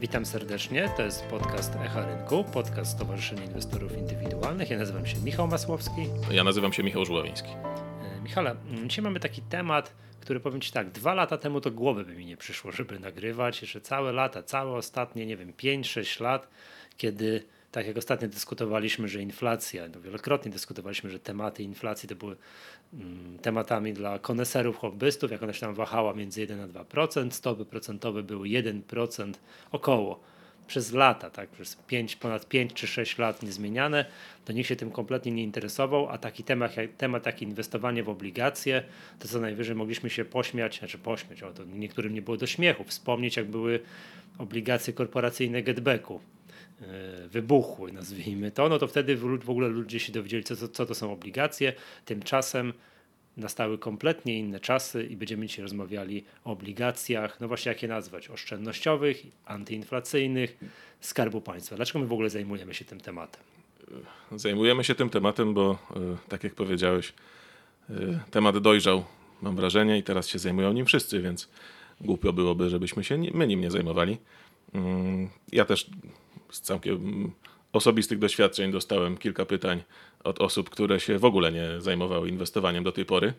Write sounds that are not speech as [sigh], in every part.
Witam serdecznie, to jest podcast Echa Rynku, podcast Stowarzyszenia Inwestorów Indywidualnych. Ja nazywam się Michał Masłowski. Ja nazywam się Michał Żuławiński. E, Michale, dzisiaj mamy taki temat, który powiem Ci tak, dwa lata temu to głowy by mi nie przyszło, żeby nagrywać. Jeszcze całe lata, całe ostatnie, nie wiem, 5-6 lat, kiedy tak jak ostatnio dyskutowaliśmy, że inflacja, no wielokrotnie dyskutowaliśmy, że tematy inflacji to były mm, tematami dla koneserów, hobbystów, jak ona się tam wahała między 1 a 2%, stopy procentowe były 1% około. Przez lata, tak, przez 5, ponad 5 czy 6 lat niezmieniane, to nikt się tym kompletnie nie interesował, a taki temat, temat taki inwestowanie w obligacje, to co najwyżej mogliśmy się pośmiać, znaczy pośmiać, o to niektórym nie było do śmiechu, wspomnieć jak były obligacje korporacyjne Getbacku, wybuchły, nazwijmy to, no to wtedy w ogóle ludzie się dowiedzieli, co, co to są obligacje. Tymczasem nastały kompletnie inne czasy i będziemy dzisiaj rozmawiali o obligacjach, no właśnie jak je nazwać, oszczędnościowych, antyinflacyjnych, Skarbu Państwa. Dlaczego my w ogóle zajmujemy się tym tematem? Zajmujemy się tym tematem, bo e, tak jak powiedziałeś, e, temat dojrzał, mam wrażenie, i teraz się zajmują nim wszyscy, więc głupio byłoby, żebyśmy się my nim nie zajmowali. Mm, ja też z całkiem osobistych doświadczeń dostałem kilka pytań od osób, które się w ogóle nie zajmowały inwestowaniem do tej pory,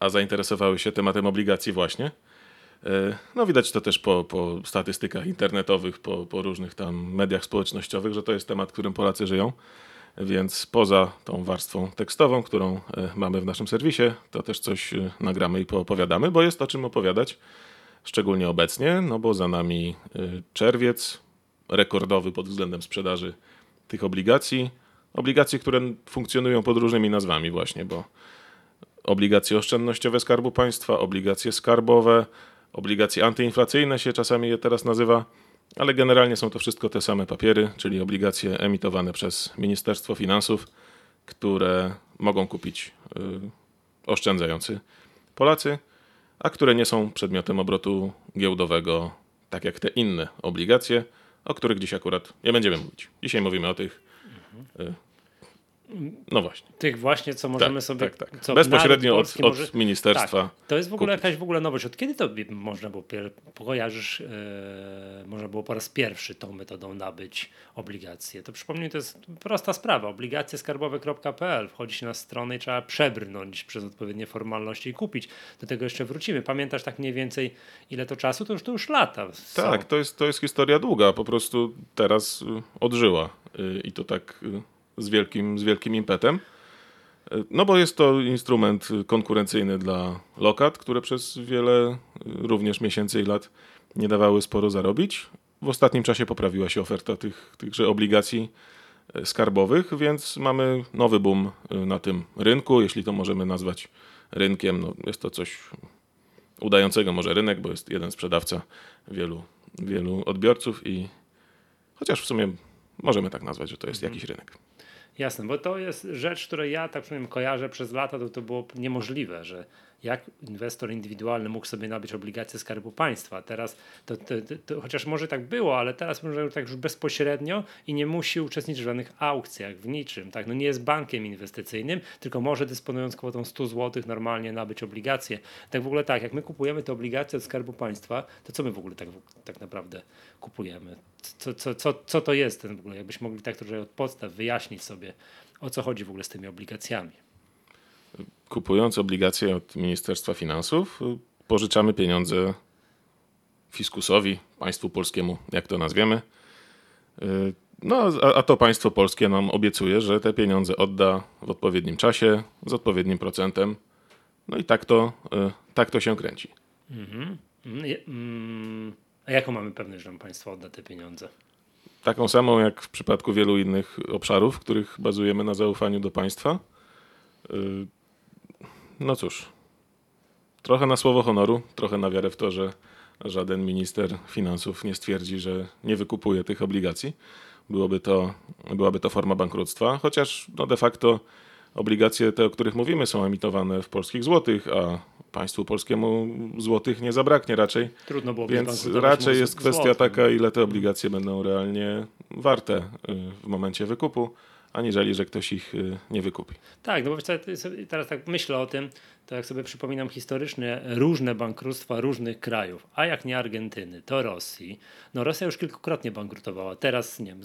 a zainteresowały się tematem obligacji właśnie. E, no widać to też po, po statystykach internetowych, po, po różnych tam mediach społecznościowych, że to jest temat, którym Polacy żyją. Więc poza tą warstwą tekstową, którą e, mamy w naszym serwisie, to też coś e, nagramy i poopowiadamy, bo jest o czym opowiadać, szczególnie obecnie, no bo za nami czerwiec, rekordowy pod względem sprzedaży tych obligacji. Obligacje, które funkcjonują pod różnymi nazwami właśnie, bo obligacje oszczędnościowe Skarbu Państwa, obligacje skarbowe, obligacje antyinflacyjne się czasami je teraz nazywa, ale generalnie są to wszystko te same papiery, czyli obligacje emitowane przez Ministerstwo Finansów, które mogą kupić y, oszczędzający Polacy, a które nie są przedmiotem obrotu giełdowego, tak jak te inne obligacje o których dziś akurat nie będziemy mówić. Dzisiaj mówimy o tych. No właśnie. Tych właśnie, co możemy tak, sobie. Tak, tak. Bezpośrednio od, od może... ministerstwa. Tak. To jest w ogóle kupić. jakaś w ogóle nowość. Od kiedy to można było, kojarzysz, yy, można było po raz pierwszy tą metodą nabyć obligacje? To przypomnij, to jest prosta sprawa. Obligacjeskarbowe.pl. Wchodzi się na stronę i trzeba przebrnąć przez odpowiednie formalności i kupić. Do tego jeszcze wrócimy. Pamiętasz tak mniej więcej, ile to czasu? To już, to już lata. Są. Tak, to jest, to jest historia długa. Po prostu teraz y, odżyła. Y, I to tak y, z wielkim, z wielkim impetem. No bo jest to instrument konkurencyjny dla lokat, które przez wiele również miesięcy i lat nie dawały sporo zarobić. W ostatnim czasie poprawiła się oferta tych, tychże obligacji e, skarbowych, więc mamy nowy boom e, na tym rynku, jeśli to możemy nazwać rynkiem. No jest to coś udającego może rynek, bo jest jeden sprzedawca, wielu, wielu odbiorców i chociaż w sumie możemy tak nazwać, że to jest mhm. jakiś rynek. Jasne, bo to jest rzecz, której ja tak przynajmniej kojarzę przez lata, to, to było niemożliwe, że jak inwestor indywidualny mógł sobie nabyć obligacje Skarbu Państwa. Teraz, to, to, to, chociaż może tak było, ale teraz może tak już bezpośrednio i nie musi uczestniczyć w żadnych aukcjach, w niczym. Tak? No nie jest bankiem inwestycyjnym, tylko może dysponując kwotą 100 zł normalnie nabyć obligacje. Tak w ogóle tak, jak my kupujemy te obligacje od Skarbu Państwa, to co my w ogóle tak, tak naprawdę kupujemy? Co, co, co, co to jest ten w ogóle? Jakbyśmy mogli tak trochę od podstaw wyjaśnić sobie, o co chodzi w ogóle z tymi obligacjami kupując obligacje od Ministerstwa Finansów, pożyczamy pieniądze fiskusowi, państwu polskiemu, jak to nazwiemy. No, a, to państwo polskie nam obiecuje, że te pieniądze odda w odpowiednim czasie, z odpowiednim procentem. No i tak to, tak to się kręci. Mhm. Mm, a jaką mamy pewność, że nam państwo odda te pieniądze? Taką samą jak w przypadku wielu innych obszarów, w których bazujemy na zaufaniu do państwa. No cóż, trochę na słowo honoru, trochę na wiarę w to, że żaden minister finansów nie stwierdzi, że nie wykupuje tych obligacji. Byłoby to, byłaby to forma bankructwa, chociaż no de facto obligacje te, o których mówimy, są emitowane w polskich złotych, a państwu polskiemu złotych nie zabraknie raczej. Trudno było Więc raczej jest kwestia złotym. taka, ile te obligacje będą realnie warte y, w momencie wykupu aniżeli, że ktoś ich y, nie wykupi. Tak, no bo teraz tak myślę o tym, to jak sobie przypominam historycznie różne bankructwa różnych krajów, a jak nie Argentyny, to Rosji. No Rosja już kilkukrotnie bankrutowała. Teraz nie wiem,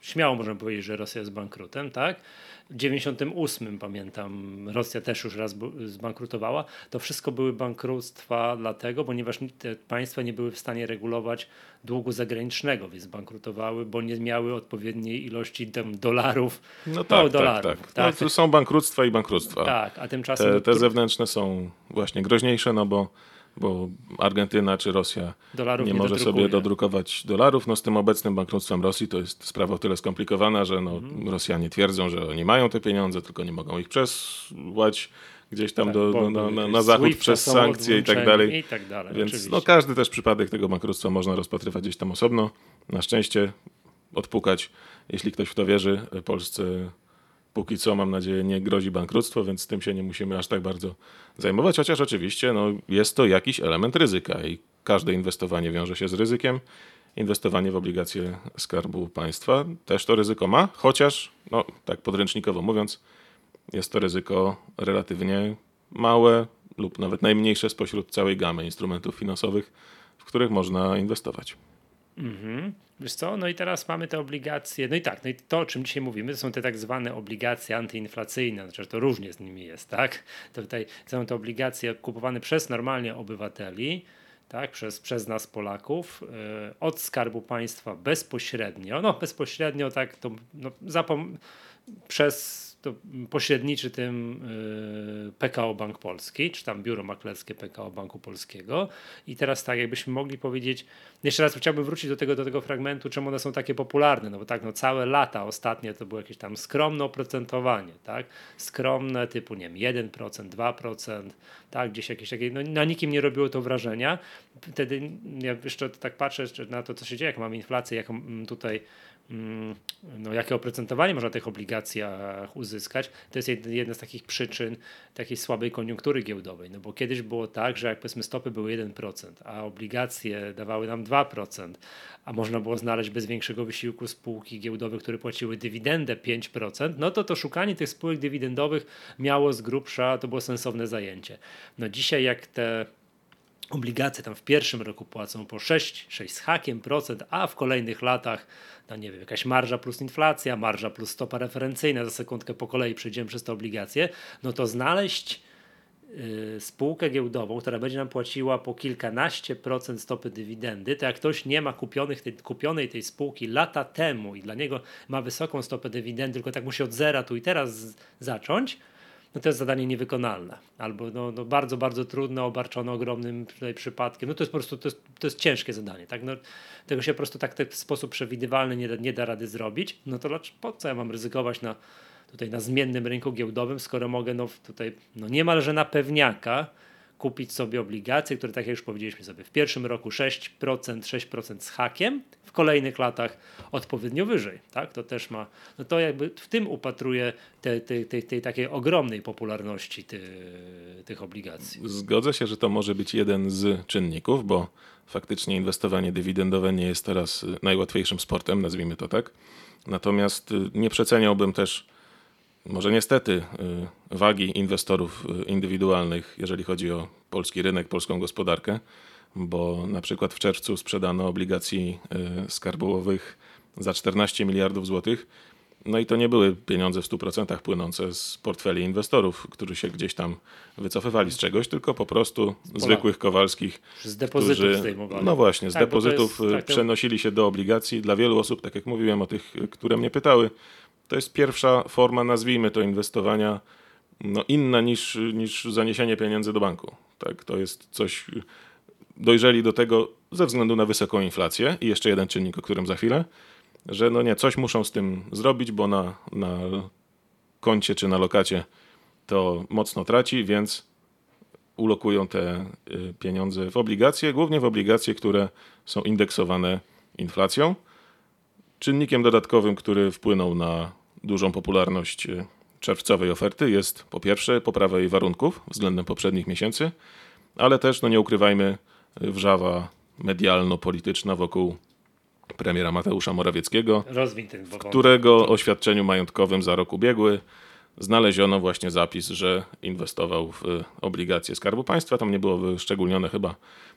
śmiało możemy powiedzieć, że Rosja jest bankrutem, tak? W 98 pamiętam, Rosja też już raz zbankrutowała. To wszystko były bankructwa dlatego, ponieważ te państwa nie były w stanie regulować długu zagranicznego, więc bankrutowały, bo nie miały odpowiedniej ilości tam dolarów. No tak, no, dolarów, tak. tak. No, są bankructwa i bankructwa. Tak, a tymczasem... Te, te zewnętrzne są właśnie groźniejsze, no bo bo Argentyna czy Rosja Dolarów nie, nie może dodrukuje. sobie dodrukować dolarów. No z tym obecnym bankructwem Rosji to jest sprawa o tyle skomplikowana, że no, mhm. Rosjanie twierdzą, że oni mają te pieniądze, tylko nie mogą ich przesłać gdzieś tam tak, do, do, na, na, na zachód przez sankcje i tak dalej. I tak dalej Więc no, każdy też przypadek tego bankructwa można rozpatrywać gdzieś tam osobno. Na szczęście odpukać, jeśli ktoś w to wierzy, Polsce póki co mam nadzieję nie grozi bankructwo, więc tym się nie musimy aż tak bardzo zajmować, chociaż oczywiście no, jest to jakiś element ryzyka i każde inwestowanie wiąże się z ryzykiem. Inwestowanie w obligacje Skarbu Państwa też to ryzyko ma, chociaż, no, tak podręcznikowo mówiąc, jest to ryzyko relatywnie małe lub nawet najmniejsze spośród całej gamy instrumentów finansowych, w których można inwestować. Mhm. Wiesz co, no i teraz mamy te obligacje, no i tak, no i to o czym dzisiaj mówimy, to są te tak zwane obligacje antyinflacyjne, znaczy to różnie z nimi jest, tak? To tutaj są te obligacje kupowane przez normalnie obywateli, tak, przez, przez nas Polaków, yy, od Skarbu Państwa bezpośrednio, no bezpośrednio tak, to no, przez to pośredniczy tym y, PKO Bank Polski, czy tam biuro maklerskie PKO Banku Polskiego. I teraz tak, jakbyśmy mogli powiedzieć, jeszcze raz chciałbym wrócić do tego, do tego fragmentu, czemu one są takie popularne, no bo tak, no całe lata ostatnie to było jakieś tam skromne oprocentowanie, tak, skromne typu, nie wiem, 1%, 2%, tak, gdzieś jakieś takie, no na nikim nie robiło to wrażenia. Wtedy ja jeszcze tak patrzę na to, co się dzieje, jak mamy inflację, jaką mm, tutaj no, jakie oprocentowanie można tych obligacjach uzyskać, to jest jedna z takich przyczyn takiej słabej koniunktury giełdowej. No bo kiedyś było tak, że jak powiedzmy stopy były 1%, a obligacje dawały nam 2%, a można było znaleźć bez większego wysiłku spółki giełdowe, które płaciły dywidendę 5%, no to to szukanie tych spółek dywidendowych miało z grubsza, to było sensowne zajęcie. No dzisiaj jak te obligacje tam w pierwszym roku płacą po 6, 6 z hakiem procent, a w kolejnych latach, no nie wiem, jakaś marża plus inflacja, marża plus stopa referencyjna, za sekundkę po kolei przejdziemy przez te obligacje, no to znaleźć yy, spółkę giełdową, która będzie nam płaciła po kilkanaście procent stopy dywidendy, to jak ktoś nie ma kupionych tej, kupionej tej spółki lata temu i dla niego ma wysoką stopę dywidendy, tylko tak musi od zera tu i teraz z, zacząć, no to jest zadanie niewykonalne. Albo no, no bardzo, bardzo trudne, obarczone ogromnym tutaj przypadkiem. No to jest po prostu to jest, to jest ciężkie zadanie. Tak? No, tego się po prostu tak, w sposób przewidywalny nie da, nie da rady zrobić. No to po co ja mam ryzykować na, tutaj na zmiennym rynku giełdowym, skoro mogę no, tutaj no, niemalże na pewniaka kupić sobie obligacje, które tak jak już powiedzieliśmy sobie w pierwszym roku 6%, 6% z hakiem, w kolejnych latach odpowiednio wyżej. Tak? To też ma, no to jakby w tym upatruję tej, tej, tej, tej takiej ogromnej popularności ty, tych obligacji. Zgodzę się, że to może być jeden z czynników, bo faktycznie inwestowanie dywidendowe nie jest teraz najłatwiejszym sportem, nazwijmy to tak. Natomiast nie przeceniałbym też może niestety y, wagi inwestorów y, indywidualnych, jeżeli chodzi o polski rynek, polską gospodarkę, bo na przykład w czerwcu sprzedano obligacji y, skarbowych za 14 miliardów złotych. No i to nie były pieniądze w 100% płynące z portfeli inwestorów, którzy się gdzieś tam wycofywali z czegoś, tylko po prostu zwykłych Kowalskich. Z depozytów którzy, zdejmowali. No właśnie, z tak, depozytów jest, tak, przenosili się do obligacji. Dla wielu osób, tak jak mówiłem o tych, które mnie pytały, to jest pierwsza forma, nazwijmy to, inwestowania no, inna niż, niż zaniesienie pieniędzy do banku. Tak, to jest coś, dojrzeli do tego ze względu na wysoką inflację i jeszcze jeden czynnik, o którym za chwilę, że no nie, coś muszą z tym zrobić, bo na, na koncie czy na lokacie to mocno traci, więc ulokują te y, pieniądze w obligacje, głównie w obligacje, które są indeksowane inflacją. Czynnikiem dodatkowym, który wpłynął na dużą popularność e, czerwcowej oferty jest po pierwsze poprawa jej warunków względem poprzednich miesięcy, ale też, no nie ukrywajmy, wrzawa medialno-polityczna wokół premiera Mateusza Morawieckiego, w którego oświadczeniu majątkowym za rok ubiegły znaleziono właśnie zapis, że inwestował w obligacje Skarbu Państwa. Tam nie było wyszczególnione chyba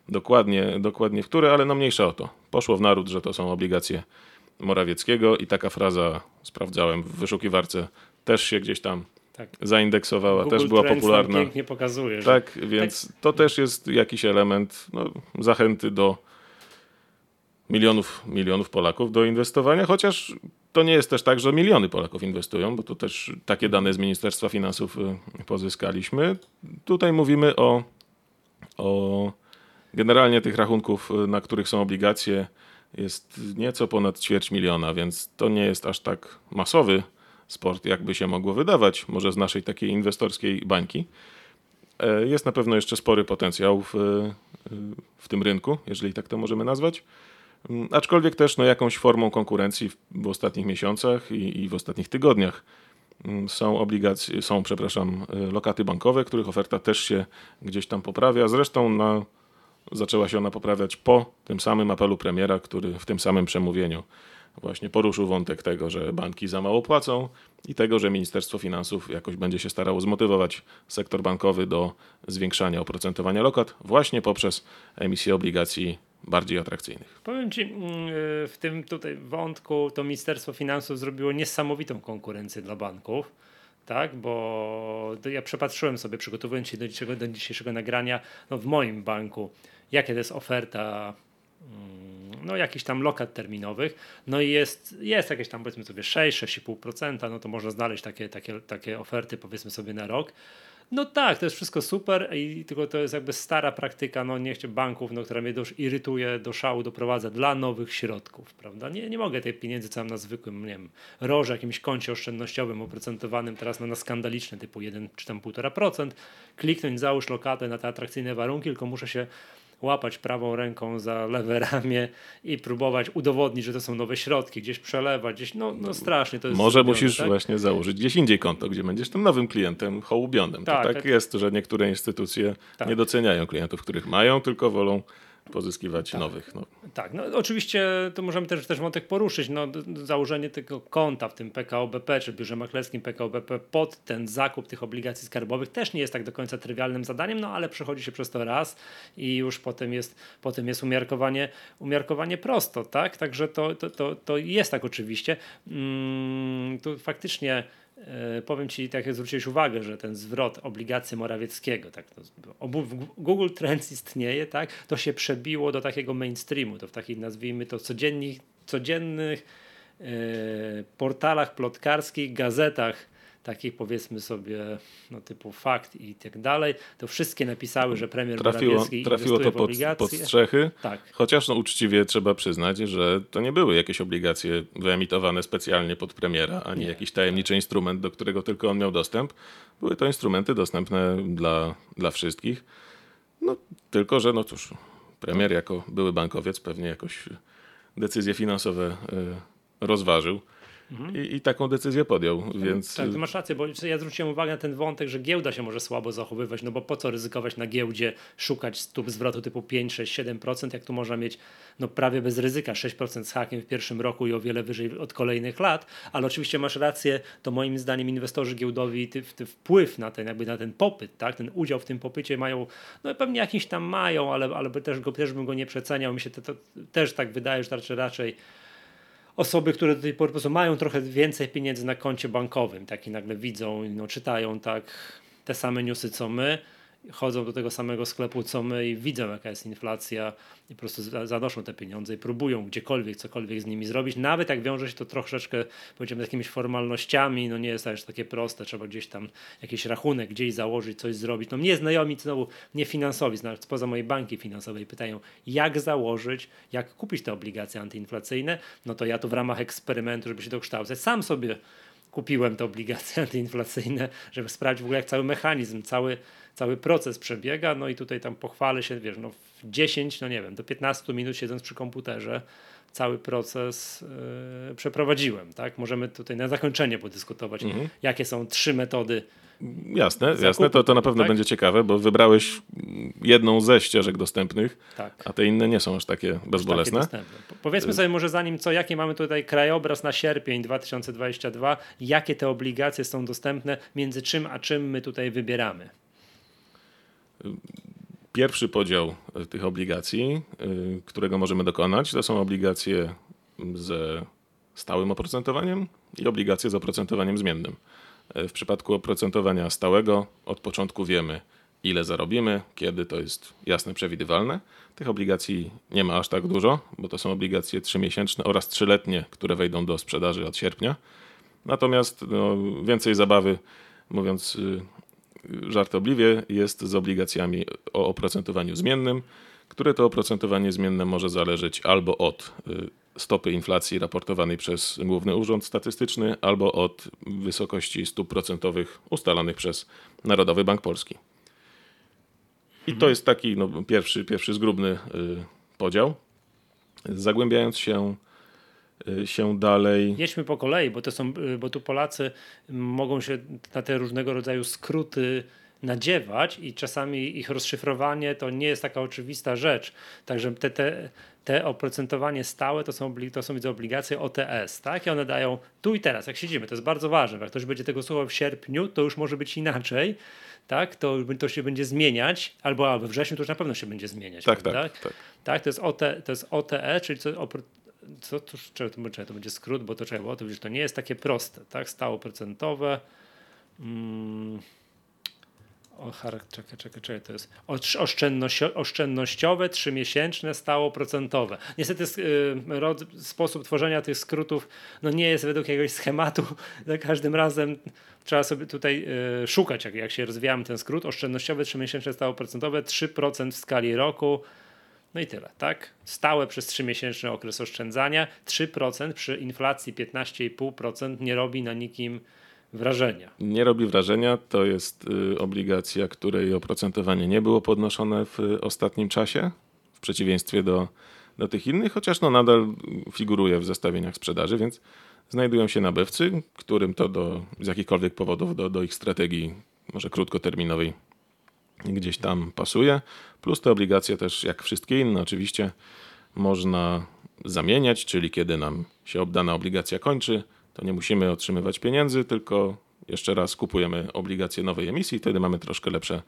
dokładnie, dokładnie w które, ale no mniejsza o to. Poszło w naród, że to są obligacje Morawieckiego i taka fraza, sprawdzałem w wyszukiwarce, też się gdzieś tam tak. zaindeksowała, Google też była Trends popularna. pięknie pokazuje. Tak, że... więc tak. to też jest jakiś element no, zachęty do milionów, milionów Polaków do inwestowania, chociaż to nie jest też tak, że miliony Polaków inwestują, bo tu też takie dane z Ministerstwa Finansów y, pozyskaliśmy. Tutaj mówimy o, o generalnie tych rachunków, y, na których są obligacje, jest nieco ponad ćwierć miliona, więc to nie jest aż tak masowy sport, jakby się mogło wydawać, może z naszej takiej inwestorskiej bańki. E, jest na pewno jeszcze spory potencjał w, y, w tym rynku, jeżeli tak to możemy nazwać. Mm, aczkolwiek też no, jakąś formą konkurencji w, w ostatnich miesiącach i, i, w ostatnich tygodniach mm, są obligacje, są, przepraszam, y, lokaty bankowe, których oferta też się gdzieś tam poprawia. Zresztą na, zaczęła się ona poprawiać po tym samym apelu premiera, który w tym samym przemówieniu właśnie poruszył wątek tego, że banki za mało płacą i tego, że Ministerstwo Finansów jakoś będzie się starało zmotywować sektor bankowy do zwiększania oprocentowania lokat właśnie poprzez emisję obligacji bardziej atrakcyjnych. Powiem Ci, mm, w tym tutaj wątku to Ministerstwo Finansów zrobiło niesamowitą konkurencję dla banków. Tak, bo ja przepatrzyłem sobie, przygotowując się do dzisiejszego, do dzisiejszego nagrania, no w moim banku, jakie to jest oferta mm, no jakichś tam lokat terminowych, no i jest, jest jakieś tam powiedzmy sobie 6, 6,5%, no to można znaleźć takie, takie, takie oferty powiedzmy sobie na rok. No tak, to jest wszystko super, i tylko to jest jakby stara praktyka, no niech banków, no, która mnie już irytuje, do szału doprowadza dla nowych środków, prawda? Nie, nie mogę tej pieniędzy, co mam na zwykłym, nie wiem, roże, jakimś koncie oszczędnościowym oprocentowanym teraz no, na skandaliczne typu 1 czy tam 1,5%, kliknąć, załóż lokatę na te atrakcyjne warunki, tylko muszę się łapać prawą ręką za lewe ramię i próbować udowodnić, że to są nowe środki, gdzieś przelewać, gdzieś, no, no strasznie to jest. Może musisz tak? właśnie założyć gdzieś indziej konto, gdzie będziesz tym nowym klientem hołubionym. Tak, to tak, tak jest, że niektóre instytucje tak. nie doceniają klientów, których mają, tylko wolą pozyskiwać tak. nowych. No. Tak, no oczywiście to możemy też, też wątek poruszyć. No, założenie tego konta w tym PKO BP, czy biurze maklerskim PKO BP pod ten zakup tych obligacji skarbowych też nie jest tak do końca trywialnym zadaniem, no ale przechodzi się przez to raz i już potem jest, potem jest umiarkowanie, umiarkowanie prosto, tak? Także to, to, to, to jest tak oczywiście. Mm, tu faktycznie powiem Ci, tak jak zwróciłeś uwagę, że ten zwrot obligacji Morawieckiego, tak, to, Google Trends istnieje, tak, to się przebiło do takiego mainstreamu, to w takich nazwijmy to codziennych, codziennych e, portalach plotkarskich, gazetach takich powiedzmy sobie no, typu fakt i tak dalej, to wszystkie napisały, że premier trafiło, Morawiecki trafiło to pod, pod strzechy, tak. chociaż no, uczciwie trzeba przyznać, że to nie były jakieś obligacje wyemitowane specjalnie pod premiera, ani nie. jakiś tajemniczy instrument, do którego tylko on miał dostęp. Były to instrumenty dostępne dla, dla wszystkich. No, tylko, że no cóż, premier jako były bankowiec pewnie jakoś decyzje finansowe y, rozważył. Mhm. I, I, taką decyzję podjął, więc... Tak, masz rację, bo ja zwróciłem uwagę na ten wątek, że giełda się może słabo zachowywać, no bo po co ryzykować na giełdzie, szukać stóp zwrotu typu 5, 6, 7%, jak tu można mieć no prawie bez ryzyka 6% z hakiem w pierwszym roku i o wiele wyżej od kolejnych lat, ale oczywiście masz rację, to moim zdaniem inwestorzy giełdowi ty, ty wpływ na ten, jakby na ten popyt, tak, ten udział w tym popycie mają, no pewnie jakiś tam mają, ale, ale też, go, też bym go nie przeceniał, mi się to, to też tak wydaje, że raczej, raczej osoby, które do tej pory po prostu mają trochę więcej pieniędzy na koncie bankowym, tak i nagle widzą, no, czytają tak te same newsy co my, chodzą do tego samego sklepu co my i widzą jaka jest inflacja i po prostu zanoszą te pieniądze i próbują gdziekolwiek, cokolwiek z nimi zrobić. Nawet jak wiąże się to troszeczkę, powiedziałbym, z jakimiś formalnościami, no nie jest też takie proste, trzeba gdzieś tam jakiś rachunek gdzieś założyć, coś zrobić. No mnie znajomi znowu nie finansowi, spoza mojej banki finansowej pytają, jak założyć, jak kupić te obligacje antyinflacyjne, no to ja tu w ramach eksperymentu, żeby się dokształcać, sam sobie kupiłem te obligacje [laughs] antyinflacyjne, żeby sprawdzić w ogóle jak cały mechanizm, cały cały proces przebiega, no i tutaj tam pochwalę się, wiesz, no w 10, no nie wiem, do 15 minut siedząc przy komputerze cały proces yy, przeprowadziłem, tak? Możemy tutaj na zakończenie podyskutować, mhm. jakie są trzy metody Jasne, Zakupu, jasne, to, to na pewno tak? będzie ciekawe, bo wybrałeś jedną ze ścieżek dostępnych, Tak. a te inne nie są aż takie bezbolesne. Takie dostępne. Po- Powiedzmy sobie może zanim co, jaki mamy tutaj krajobraz na sierpień 2022, jakie te obligacje są dostępne, między czym a czym my tutaj wybieramy. Pierwszy podział e, tych obligacji, y, którego możemy dokonać, to są obligacje ze stałym oprocentowaniem i obligacje z oprocentowaniem zmiennym. E, W przypadku oprocentowania stałego od początku wiemy, ile zarobimy, kiedy to jest jasne, przewidywalne. Tych obligacji nie ma aż tak dużo, bo to są obligacje trzymiesięczne oraz trzyletnie, które wejdą do sprzedaży od sierpnia. Natomiast no, więcej zabawy, mówiąc y, żartobliwie, jest z obligacjami o oprocentowaniu zmiennym, które to oprocentowanie zmienne może zależeć albo od y, stopy inflacji raportowanej przez Główny Urząd Statystyczny, albo od wysokości stóp procentowych ustalanych przez Narodowy Bank Polski. I to jest taki no, pierwszy, pierwszy zgrubny y, podział. Zagłębiając się, y, się dalej. Jedźmy po kolei, bo, to są, y, bo tu Polacy mogą się na te różnego rodzaju skróty nadziewać i czasami ich rozszyfrowanie to nie jest taka oczywista rzecz. Także te, te, te oprocentowanie stałe to są, to są widzę, obligacje OTS, tak? I one dają tu i teraz, jak siedzimy, to jest bardzo ważne. Jak ktoś będzie tego słuchał w sierpniu, to już może być inaczej, tak? To, to się będzie zmieniać, albo a we wrześniu to już na pewno się będzie zmieniać. Tak, tak, tak. Tak, to jest, OT, to jest OTE, czyli co, co to, czekaj, to, czekaj, to będzie skrót, bo to, czekaj, bo to, to nie jest takie proste, tak? Stałoprocentowe. Mm, o, czekaj, czekaj, czekaj, to jest osz- oszczędnościo- oszczędnościowe, trzymiesięczne, stałoprocentowe. Niestety y, sposób tworzenia tych skrótów no nie jest według jakiegoś schematu. [laughs] Za każdym razem trzeba sobie tutaj y, szukać, jak, jak się rozwijamy ten skrót. Oszczędnościowe, trzymiesięczne, stałoprocentowe, 3% w skali roku. No i tyle, tak? Stałe przez 3-miesięczny okres oszczędzania, 3% przy inflacji 15,5% nie robi na nikim wrażenia. Nie robi wrażenia. To jest y, obligacja, której oprocentowanie nie było podnoszone w y, ostatnim czasie, w przeciwieństwie do, do tych innych, chociaż no, nadal figuruje w zestawieniach sprzedaży, więc znajdują się nabywcy, którym to do, z jakichkolwiek powodów do, do ich strategii, może krótkoterminowej, gdzieś tam pasuje. Plus te obligacje też, jak wszystkie inne, oczywiście można zamieniać, czyli kiedy nam się obdana obligacja kończy, to nie musimy otrzymywać pieniędzy, tylko jeszcze raz kupujemy obligacje nowej emisji i wtedy mamy troszkę lepsze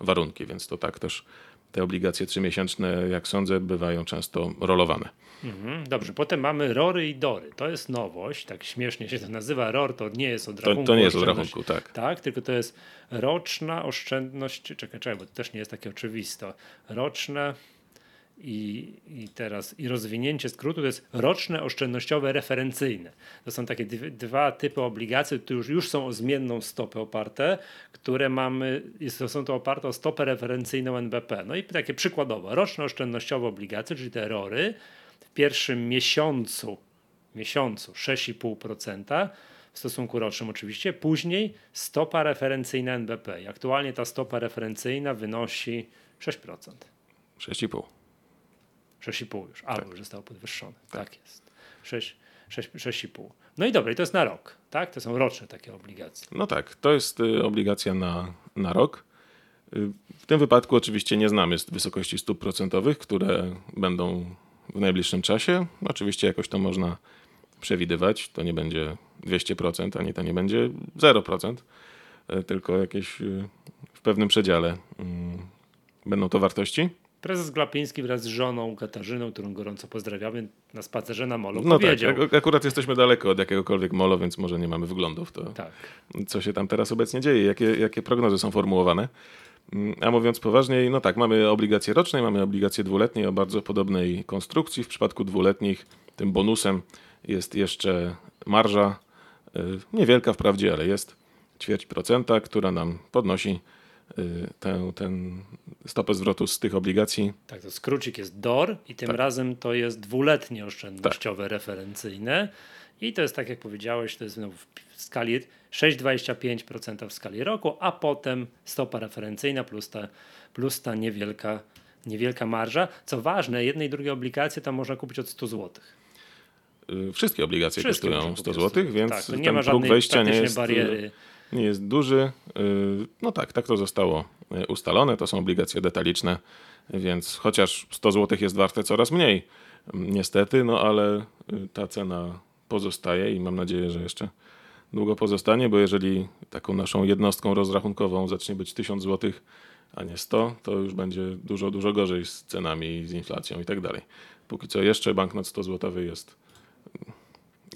warunki, więc to tak też te obligacje trzymiesięczne, jak sądzę, bywają często rolowane. Mhm, dobrze, potem mamy RORy i DORy. To jest nowość, tak śmiesznie się to nazywa. ROR to nie jest od To, rachunku. to nie jest od rachunku, tak. Tak, tylko to jest roczna oszczędność. Czekaj, czekaj, bo to też nie jest takie oczywiste. Roczne i, i teraz i rozwinięcie skrótu to jest roczne oszczędnościowe referencyjne. To są takie dwa typy obligacji, które już, już są o zmienną stopę oparte, które mamy, to są to oparte o stopę referencyjną NBP. No i takie przykładowo, roczne oszczędnościowe obligacje, czyli te RORy, w pierwszym miesiącu, miesiącu 6,5%, w stosunku rocznym oczywiście, później stopa referencyjna NBP. I aktualnie ta stopa referencyjna wynosi 6%. 6,5. 6,5 już, albo już zostało podwyższone. Tak, jest. 6, 6, 6,5. No i dobra, i to jest na rok, tak? To są roczne takie obligacje. No tak, to jest y, obligacja na, na rok. Y, W tym wypadku oczywiście nie znamy wysokości stóp procentowych, które będą w najbliższym czasie. Oczywiście jakoś to można przewidywać. To nie będzie 200%, ani to nie będzie 0%, y, tylko jakieś w pewnym przedziale będą to wartości. Prezes Glapiński wraz z żoną Katarzyną, którą gorąco pozdrawiamy, na spacerze na molu No tak, powiedział. ak- akurat jesteśmy daleko od jakiegokolwiek molo, więc może nie mamy wglądów. To, tak. co się tam teraz obecnie dzieje, jakie, jakie prognozy są formułowane. Mm, A mówiąc poważniej, no tak, mamy obligacje roczne, mamy obligacje dwuletnie o bardzo podobnej konstrukcji. W przypadku dwuletnich tym bonusem jest jeszcze marża, y, niewielka wprawdzie, ale jest ćwierć procenta, która nam podnosi tę, ten stopę zwrotu z tych obligacji. Tak, to skrócik jest DOR i tym Tak. razem to jest dwuletnie oszczędnościowe referencyjne. I to jest tak jak powiedziałeś, to jest w skali 6,25% w skali roku, a potem stopa referencyjna plus ta, plus ta niewielka, niewielka marża. Co ważne, jednej i drugiej obligacje tam można kupić od 100 zł. Y, Wszystkie obligacje Wszystkie kosztują można 100 kupić od zł, więc tak, nie ma żadnej wejścia nie jest, y, bariery. Nie jest duży. Y, no tak, tak to zostało y, ustalone. To są obligacje detaliczne, więc chociaż 100 zł jest warte coraz mniej, niestety, no ale ta cena pozostaje i mam nadzieję, że jeszcze długo pozostanie, bo jeżeli taką naszą jednostką rozrachunkową zacznie być 1000 zł, a nie 100, to już będzie dużo, dużo gorzej z cenami, z inflacją i tak dalej. Póki co jeszcze banknot 100 złotowy jest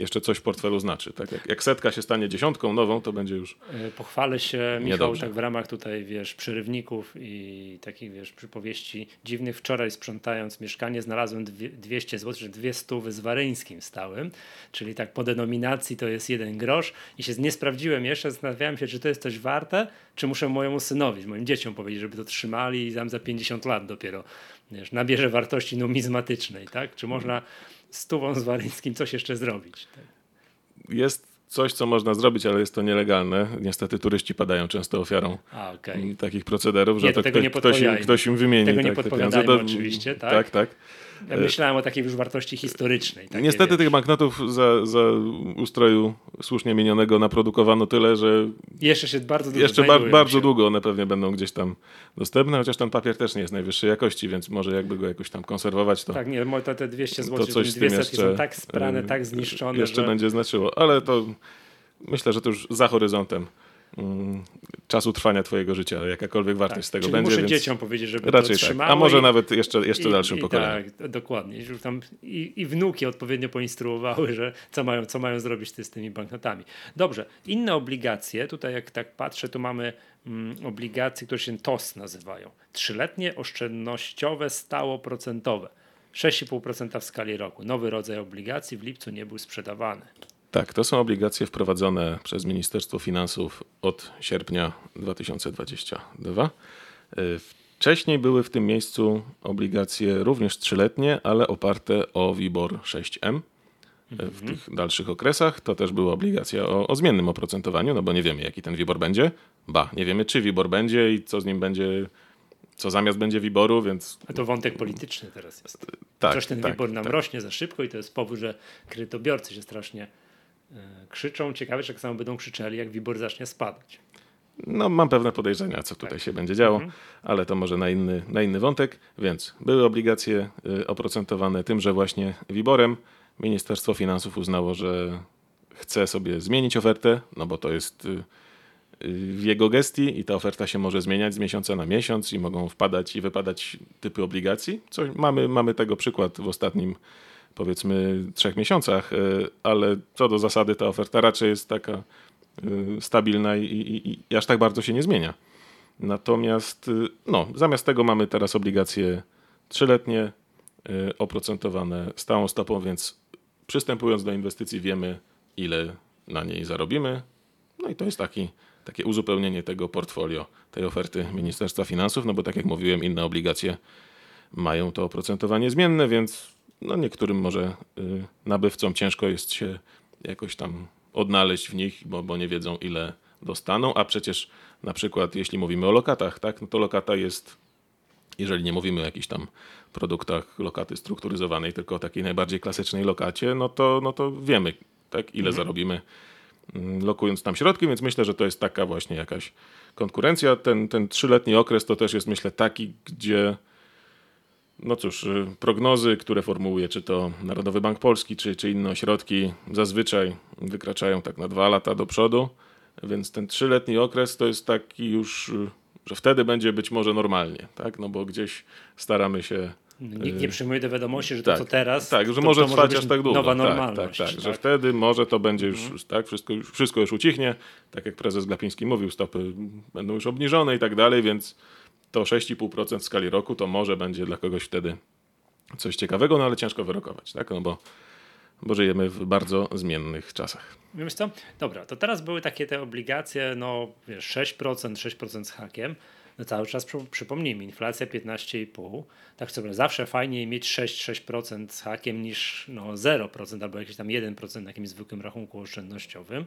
jeszcze coś w portfelu znaczy. Tak? Jak, jak, setka się stanie dziesiątką nową, to będzie już. E, pochwalę się, Michał, niedobrze. tak w ramach tutaj, wiesz, przerywników i takich, wiesz, przypowieści dziwnych. Wczoraj sprzątając mieszkanie, znalazłem dwie, 200 zł, czy dwie stówy z waryńskim stałym, czyli tak po denominacji to jest jeden grosz i się nie sprawdziłem jeszcze, zastanawiałem się, czy to jest coś warte, czy muszę mojemu synowi, moim dzieciom powiedzieć, żeby to trzymali i tam za 50 lat dopiero wiesz, nabierze wartości numizmatycznej, tak? Czy można stówą z Waryńskim coś jeszcze zrobić. Tak. Jest coś, co można zrobić, ale jest to nielegalne. Niestety turyści padają często ofiarą A, okay. takich procederów, że nie, to, to ktoś, im, ktoś im wymieni. Tego nie tak, podpowiadajmy oczywiście, tak? Tak, tak. Ja myślałem o takiej już wartości historycznej. Niestety wiesz. tych banknotów za, za ustroju słusznie minionego naprodukowano tyle, że jeszcze się bardzo długo Jeszcze bar bardzo się. długo one pewnie będą gdzieś tam dostępne, chociaż ten papier też nie jest najwyższej jakości, więc może jakby go jakoś tam konserwować, to Tak, nie, to te 200 zł, to coś 200 jeszcze, są tak sprane, tak zniszczone, Jeszcze że... będzie znaczyło, ale to myślę, że to już za horyzontem. Mm, czasu trwania twojego życia, jakakolwiek wartość tak, z tego czyli będzie. Muszę więc dzieciom powiedzieć, żeby raczej to tak. A może i, nawet jeszcze, jeszcze i, dalszym i, pokoleniom. Tak, dokładnie. Tam i, I wnuki odpowiednio poinstruowały, że co mają, co mają zrobić z tymi banknotami. Dobrze, inne obligacje, tutaj jak tak patrzę, tu mamy mm, obligacje, które się TOS nazywają. Trzyletnie oszczędnościowe stałoprocentowe. 6,5% w skali roku. Nowy rodzaj obligacji w lipcu nie był sprzedawany. Tak, to są obligacje wprowadzone przez Ministerstwo Finansów od sierpnia 2022. E, wcześniej były w tym miejscu obligacje również trzyletnie, ale oparte o WIBOR 6M. E, w mhm. tych dalszych okresach to też była obligacja o, o zmiennym oprocentowaniu, no bo nie wiemy, jaki ten WIBOR będzie. Ba, nie wiemy, czy WIBOR będzie i co z nim będzie co zamiast będzie wiboru, więc... A to wątek polityczny teraz jest. Tak, Coś ten tak, wibor nam tak. rośnie za szybko i to jest powód, że kredytobiorcy się strasznie krzyczą. Ciekawe, czy tak samo będą krzyczeli, jak WIBOR zacznie spadać. No, mam pewne podejrzenia, co tutaj tak. się będzie działo, mhm. ale to może na inny, na inny wątek. Więc były obligacje y, oprocentowane tymże właśnie WIBORem. Ministerstwo Finansów uznało, że chce sobie zmienić ofertę, no bo to jest y, w jego gestii i ta oferta się może zmieniać z miesiąca na miesiąc i mogą wpadać i wypadać typy obligacji. Co mamy, mamy tego przykład w ostatnim powiedzmy trzech miesiącach, e, ale co do zasady ta oferta raczej jest taka e, stabilna i, i, i aż tak bardzo się nie zmienia. Natomiast e, no, zamiast tego mamy teraz obligacje trzyletnie, oprocentowane stałą stopą, więc przystępując do inwestycji wiemy, ile na niej zarobimy. No i to jest taki, takie uzupełnienie tego portfolio, tej oferty Ministerstwa Finansów, no bo tak jak mówiłem, inne obligacje mają to oprocentowanie zmienne, więc no niektórym może y, nabywcom ciężko jest się jakoś tam odnaleźć w nich, bo, bo nie wiedzą ile dostaną, a przecież na przykład jeśli mówimy o lokatach, tak, no to lokata jest, jeżeli nie mówimy o jakichś tam produktach lokaty strukturyzowanej, tylko o takiej najbardziej klasycznej lokacie, no to, no to wiemy, tak, ile mhm. zarobimy mm, lokując tam środki, więc myślę, że to jest taka właśnie jakaś konkurencja. Ten, ten trzyletni okres to też jest myślę taki, gdzie no cóż, y, prognozy, które formułuje czy to Narodowy Bank Polski, czy, czy inne ośrodki, zazwyczaj wykraczają tak na dwa lata do przodu, więc ten trzyletni okres to jest taki już, y, że wtedy będzie być może normalnie, tak? No bo gdzieś staramy się Nikt nie y, przyjmuje do wiadomości, że to tak, co teraz. Tak, że to, może to trwać może aż tak długo. Nowa normalność. Tak, tak, tak, że wtedy może to będzie już, mhm. tak, wszystko, wszystko już ucichnie. Tak jak prezes Glapiński mówił, stopy będą już obniżone i tak dalej, więc to 6,5% w skali roku to może będzie dla kogoś wtedy coś ciekawego, no ale ciężko wyrokować, tak? No bo, bo żyjemy w bardzo zmiennych czasach. Wiesz co? Dobra, to teraz były takie te obligacje, no wiesz, 6%, 6% z hakiem. No cały czas przypomnijmy, inflacja 15,5. Tak sobie zawsze fajniej mieć 6-6% z hakiem niż no 0% albo jakiś tam 1% na jakimś zwykłym rachunku oszczędnościowym.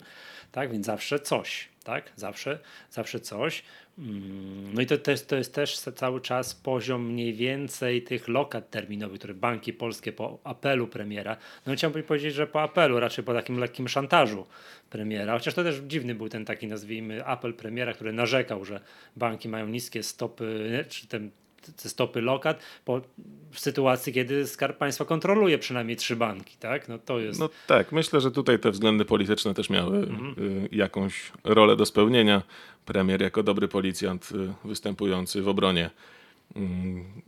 Tak, więc zawsze coś. Tak? Zawsze, zawsze coś. Mm, no i to, to, jest, to jest też cały czas poziom mniej więcej tych lokat terminowych, które banki polskie po apelu premiera, no chciałbym powiedzieć, że po apelu, raczej po takim lekkim szantażu premiera, chociaż to też dziwny był ten taki, nazwijmy, apel premiera, który narzekał, że banki mają niskie stopy, czy ten te stopy lokat po, w sytuacji, kiedy Skarb Państwa kontroluje przynajmniej trzy banki, tak? No to jest... No tak, myślę, że tutaj te względy polityczne też miały mhm. y, jakąś rolę do spełnienia. Premier jako dobry policjant y, występujący w obronie y,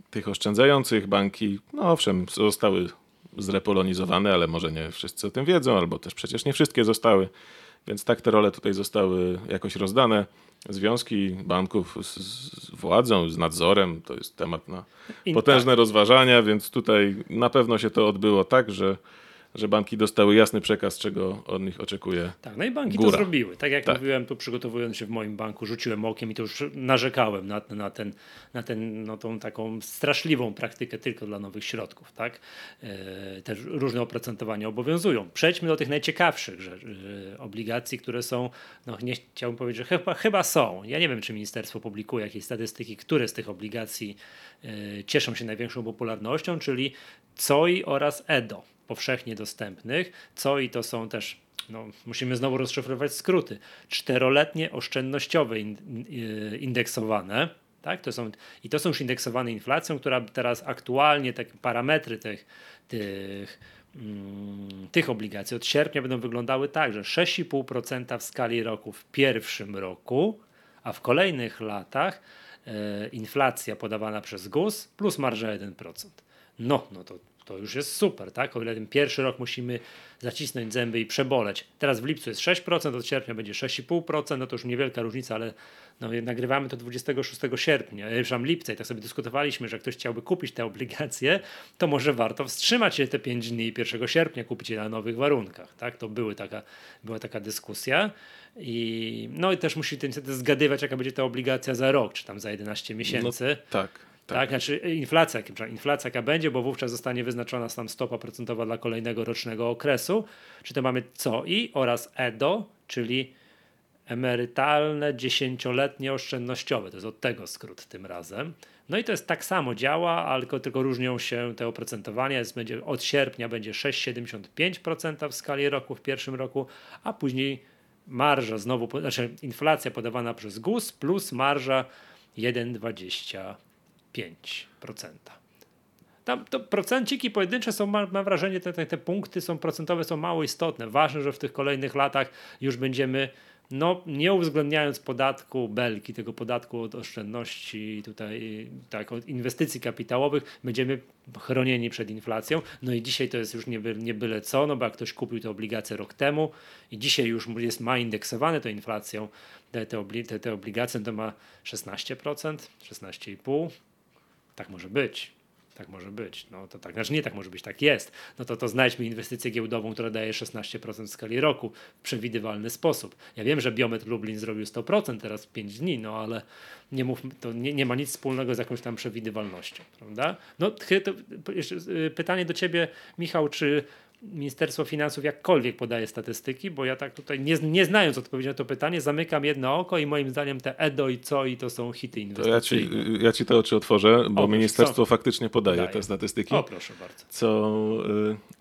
tych oszczędzających banki, no owszem, zostały zrepolonizowane, ale może nie wszyscy o tym wiedzą, albo też przecież nie wszystkie zostały, więc tak te role tutaj zostały jakoś rozdane związki banków z, z, władzą, z nadzorem, to jest temat na potężne tak. rozważania, więc tutaj na pewno się to odbyło tak, że że banki dostały jasny przekaz, czego od nich oczekuje. Tak, no i banki góra. to zrobiły. Tak jak tak. mówiłem, tu przygotowując się w moim banku, rzuciłem okiem i to już narzekałem na, na, ten, na ten, no, tą taką straszliwą praktykę tylko dla nowych środków. Tak? E, też różne oprocentowania obowiązują. Przejdźmy do tych najciekawszych że, obligacji, które są, no nie chciałbym powiedzieć, że chyba, chyba są. Ja nie wiem, czy ministerstwo publikuje jakieś statystyki, które z tych obligacji e, cieszą się największą popularnością, czyli COI oraz EDO powszechnie dostępnych, co i to są też no, musimy znowu rozszyfrować skróty. Czteroletnie oszczędnościowe y, indeksowane. Tak? To są, I to są już indeksowane inflacją, która teraz aktualnie te parametry tych, tych, mm, tych obligacji od sierpnia będą wyglądały tak, że 6,5% w skali roku w pierwszym roku, a w kolejnych latach e, inflacja podawana przez GUS plus marża 1%. No, no to to już jest super, tak? O ile ten pierwszy rok musimy zacisnąć zęby i przeboleć. Teraz w lipcu jest 6%, od sierpnia będzie 6,5%, no to już niewielka różnica, ale no, nagrywamy to 26 sierpnia, przepraszam, lipca i tak sobie dyskutowaliśmy, że ktoś chciałby kupić te obligacje, to może warto wstrzymać się te 5 dni 1 sierpnia, kupić je na nowych warunkach, tak? To były taka, była taka dyskusja. I, no i też musi zgadywać, jaka będzie ta obligacja za rok, czy tam za 11 miesięcy. No, tak. Tak. tak, znaczy inflacja, inflacja jaka będzie, bo wówczas zostanie wyznaczona tam stopa procentowa dla kolejnego rocznego okresu. Czy to mamy COI oraz EDO, czyli emerytalne dziesięcioletnie oszczędnościowe. To jest od tego skrót tym razem. No i to jest tak samo działa, ale tylko różnią się te oprocentowania. Jest, będzie, od sierpnia będzie 6,75% w skali roku w pierwszym roku, a później marża znowu, znaczy inflacja podawana przez GUS plus marża 1,20%. 5%. Tam to procenciki pojedyncze są, mam, mam wrażenie, te, te, te punkty są procentowe są mało istotne. Ważne, że w tych kolejnych latach już będziemy no, nie uwzględniając podatku belki, tego podatku od oszczędności, tutaj tak, od inwestycji kapitałowych, będziemy chronieni przed inflacją. No i dzisiaj to jest już nie, nie byle co, no bo jak ktoś kupił te obligacje rok temu i dzisiaj już jest, ma indeksowane to inflacją, te, te, te, te obligacje to ma 16%, 16,5%, tak może być. Tak może być. No to tak, znaczy nie tak może być, tak jest. No to, to znajdźmy inwestycję giełdową, która daje 16% w skali roku w przewidywalny sposób. Ja wiem, że Biometr Lublin zrobił 100% teraz w 5 dni, no ale nie mów, to nie, nie ma nic wspólnego z jakąś tam przewidywalnością, prawda? No to, y, pytanie do ciebie, Michał, czy Ministerstwo Finansów jakkolwiek podaje statystyki, bo ja tak tutaj, nie, nie znając odpowiedzi na to pytanie, zamykam jedno oko i moim zdaniem te EDO i co i to są hity inwestycyjne. To ja ci, ja ci te oczy otworzę, bo o, ministerstwo co? faktycznie podaje, podaje, te statystyki. O, proszę bardzo. Co,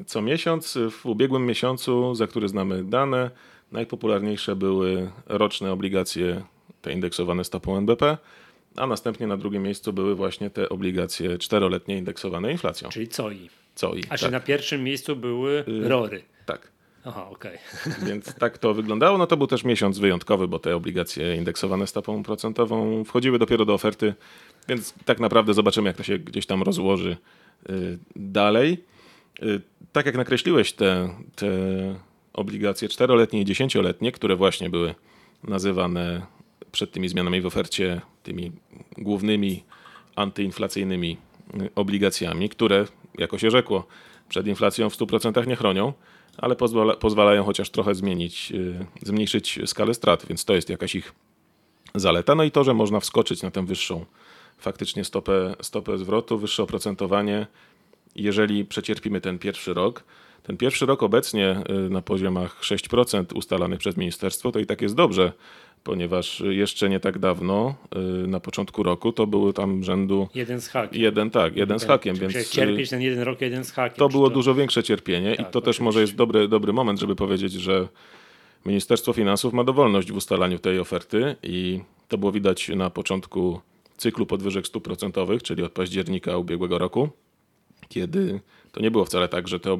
y, co miesiąc, w ubiegłym miesiącu, za który znamy dane, najpopularniejsze były roczne obligacje, te indeksowane stopą NBP, a następnie na drugim miejscu były właśnie te obligacje czteroletnie indeksowane inflacją. Czyli COI. COI. A tak. czy na pierwszym miejscu były y, RORy? Tak. Aha, okej. Okay. [laughs] Więc tak to wyglądało. No to był też miesiąc wyjątkowy, bo te obligacje indeksowane stopą procentową wchodziły dopiero do oferty, więc tak naprawdę zobaczymy, jak to się gdzieś tam rozłoży y, dalej. Y, tak jak nakreśliłeś te, te obligacje czteroletnie i dziesięcioletnie, które właśnie były nazywane przed tymi zmianami w ofercie tymi głównymi antyinflacyjnymi obligacjami, które, jako się rzekło, przed inflacją w 100% nie chronią, ale pozwala, pozwalają chociaż trochę zmienić, y, zmniejszyć skalę strat, więc to jest jakaś ich zaleta. No i to, że można wskoczyć na tę wyższą faktycznie stopę, stopę zwrotu, wyższe oprocentowanie, jeżeli przecierpimy ten pierwszy rok. Ten pierwszy rok obecnie y, na poziomach 6% ustalanych przez ministerstwo, to i tak jest dobrze ponieważ jeszcze nie tak dawno, y, na początku roku, to były tam rzędu Jeden z hakiem. jeden, tak, jeden z Tak, hakiem, czy więc y, cierpieć ten jeden rok, jeden z hakiem. to było dużo większe cierpienie i Tak, to też może jest dobry, dobry moment, żeby powiedzieć, że Ministerstwo Finansów ma dowolność w ustalaniu tej oferty i to było widać na początku cyklu podwyżek stóp procentowych, czyli od października ubiegłego roku, kiedy to nie było wcale tak, że to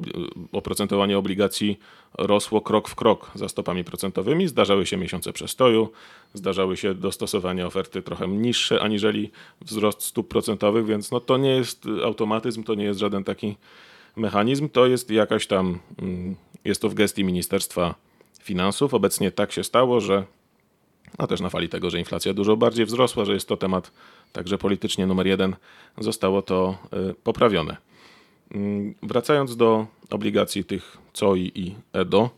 oprocentowanie obligacji rosło krok w krok za stopami procentowymi. Zdarzały się miesiące przestoju, zdarzały się dostosowania oferty trochę niższe aniżeli wzrost stóp procentowych, więc no to nie jest automatyzm, to nie jest żaden taki mechanizm, to jest jakaś tam, mm, jest to w gestii Ministerstwa Finansów. Obecnie tak się stało, że no też na fali tego, że inflacja dużo bardziej wzrosła, że jest to temat także politycznie numer jeden, zostało to y, poprawione. Mm, Wracając do obligacji tych COI i EDO,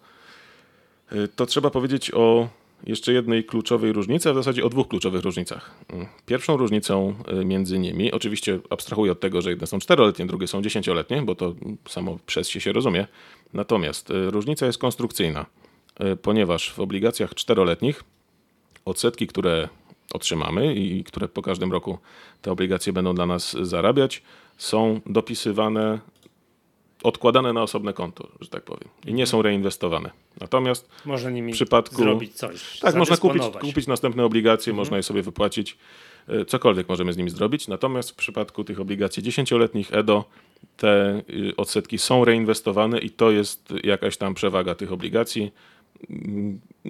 y, to trzeba powiedzieć o jeszcze jednej kluczowej różnicy, a w zasadzie o dwóch kluczowych różnicach. Mm, Pierwszą różnicą y, między nimi, oczywiście abstrahuję od tego, że jedne są czteroletnie, drugie są dziesięcioletnie, bo to samo przez się się rozumie. Natomiast y, różnica jest konstrukcyjna, ponieważ w obligacjach czteroletnich odsetki, które otrzymamy i które po każdym roku te obligacje będą dla nas zarabiać, są dopisywane, odkładane na osobne konto, że tak powiem, i nie są reinwestowane. Natomiast Można nimi w przypadku- zrobić coś. tak, można kupić, kupić następne obligacje, można je sobie wypłacić, e, cokolwiek możemy z nimi zrobić. Natomiast w przypadku tych obligacji dziesięcioletnich EDO te y, odsetki są reinwestowane i to jest jakaś tam przewaga tych obligacji.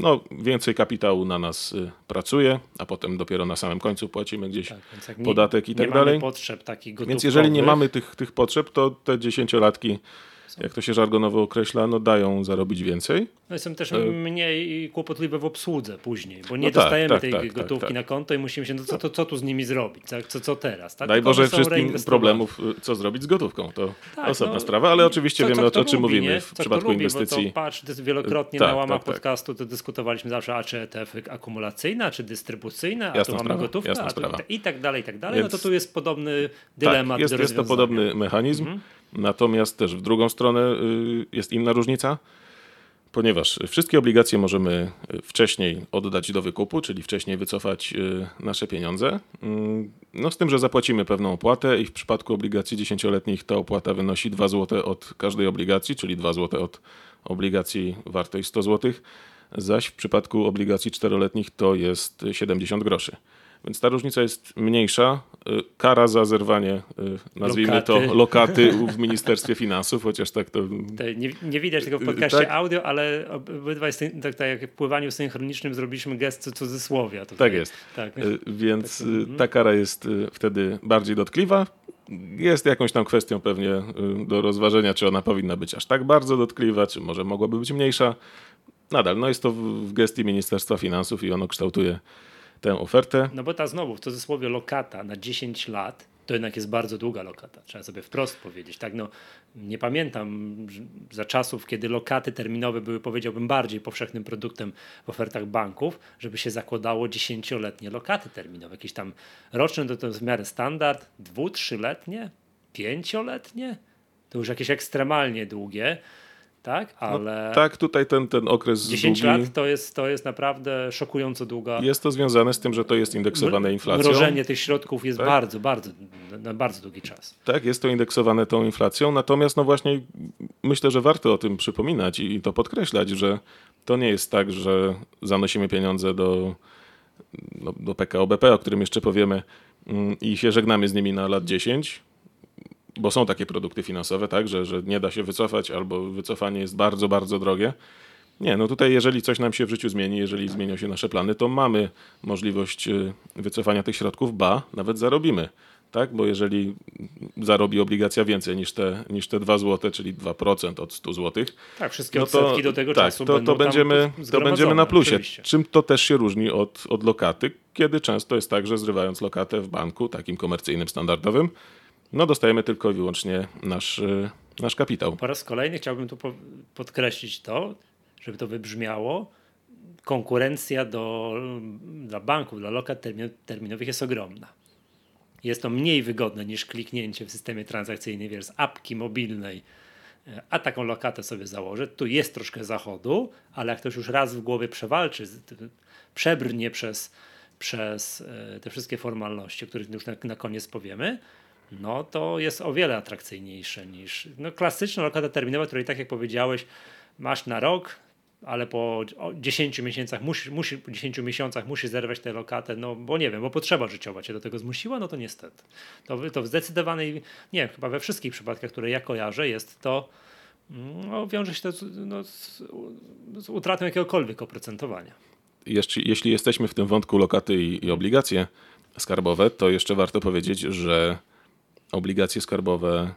No, więcej kapitału na nas y, pracuje, a potem dopiero na samym końcu płacimy gdzieś Tak, nie, podatek i nie tak mamy dalej. potrzeb takich gotówkowych. Więc jeżeli nie mamy tych, tych potrzeb, to te dziesięciolatki, jak to się żargonowo określa, no dają zarobić więcej. No są też mniej kłopotliwe w obsłudze później, bo nie E, No tak, dostajemy tak, tej tak, tak, gotówki tak. na konto i musimy się, no co, to, co tu z nimi zrobić, tak? co, co teraz? Tak? Daj Boże wszystkim problemów, y, co zrobić z gotówką. To osobna no, sprawa, ale oczywiście co- wiemy co o, o czym lubi, mówimy nie? w przypadku lubi, Bo inwestycji. to, patrz, to jest wielokrotnie Tak, na łamach podcastu to dyskutowaliśmy zawsze, a czy ETF-y akumulacyjne, a czy dystrybucyjne, a tu mamy sprawa, gotówkę, a tu i tak dalej, i tak dalej. Więc- no to tu jest podobny dylemat Tak, jest, do jest to podobny mechanizm, Mhm. Natomiast też w drugą stronę y, jest inna różnica, ponieważ wszystkie obligacje możemy y, wcześniej oddać do wykupu, czyli wcześniej wycofać y, nasze pieniądze. Mm, No z tym, że zapłacimy pewną opłatę i w przypadku obligacji dziesięcioletnich ta opłata wynosi 2 zł od każdej obligacji, czyli 2 zł od obligacji wartej 100 zł, zaś w przypadku obligacji czteroletnich to jest 70 groszy. Więc ta różnica jest mniejsza. Y, Kara za zerwanie, y, nazwijmy Lokaty. to, lokaty w [laughs] Ministerstwie Finansów, chociaż tak to Nie, nie widać tego w podcaście Tak. audio, ale obydwaj, tak, tak jak w pływaniu synchronicznym zrobiliśmy gest cu- cudzysłowia. Tutaj. Tak jest. Tak. Y, Więc Tak, mhm. ta kara jest wtedy bardziej dotkliwa. Jest jakąś tam kwestią pewnie do rozważenia, czy ona powinna być aż tak bardzo dotkliwa, czy może mogłaby być mniejsza. Nadal, no jest to w gestii Ministerstwa Finansów i ono kształtuje tę ofertę. No bo ta znowu, w cudzysłowie lokata na 10 lat, to jednak jest bardzo długa lokata. Trzeba sobie wprost powiedzieć. Tak, no, nie pamiętam za czasów, kiedy lokaty terminowe były, powiedziałbym, bardziej powszechnym produktem w ofertach banków, żeby się zakładało 10-letnie lokaty terminowe. Jakieś tam roczne to, to jest w miarę standard, dwu, trzyletnie, pięcioletnie, to już jakieś ekstremalnie długie, tak? Ale Tak, tutaj ten, ten okres 10 długi, lat to jest, to jest naprawdę szokująco długa. jest to związane z tym, że to jest indeksowane inflacją. Mrożenie tych środków jest Tak. bardzo, bardzo, na- bardzo długi czas. Tak, jest to indeksowane tą inflacją, natomiast no właśnie myślę, że warto o tym przypominać i to podkreślać, że to nie jest tak, że zanosimy pieniądze do, no, do PKO BP, o którym jeszcze powiemy, mm, i się żegnamy z nimi na lat 10, bo są takie produkty finansowe, tak, że, że nie da się wycofać albo wycofanie jest bardzo, bardzo drogie. Nie, no tutaj jeżeli coś nam się w życiu zmieni, jeżeli zmienią się nasze plany, to mamy możliwość y, wycofania tych środków, ba, nawet zarobimy. Tak, bo jeżeli zarobi obligacja więcej niż te, niż te 2 zł, czyli 2% od 100 zł, Tak, wszystkie no odsetki to, do tego tak, czasu to, to, będziemy, to będziemy na plusie. oczywiście. Czym to też się różni od, od lokaty, kiedy często jest tak, że zrywając lokatę w banku, takim komercyjnym, standardowym, no dostajemy tylko i wyłącznie nasz, y, nasz kapitał. Po raz kolejny chciałbym tu po- podkreślić to, żeby to wybrzmiało. Konkurencja do, dla banków, dla lokat termi- terminowych jest ogromna. Jest to mniej wygodne niż kliknięcie w systemie transakcyjnym, wiesz, z apki mobilnej a taką lokatę sobie założę, tu jest troszkę zachodu, ale jak ktoś już raz w głowie przewalczy, przebrnie przez, przez e, te wszystkie formalności, o których już na, na koniec powiemy, no to jest o wiele atrakcyjniejsze niż no, klasyczna lokata terminowa, której tak jak powiedziałeś, masz na rok, ale po 10 miesiącach musisz, musisz, 10 miesiącach musisz zerwać tę lokatę, no bo nie wiem, bo potrzeba życiowa cię do tego zmusiła, no to niestety. To, to w zdecydowanej, nie wiem, chyba we wszystkich przypadkach, które ja kojarzę, jest to, no, wiąże się to no, z, z, utratą jakiegokolwiek oprocentowania. Jeszcze, jeśli jesteśmy w tym wątku lokaty i, i obligacje skarbowe, to jeszcze warto powiedzieć, że obligacje skarbowe,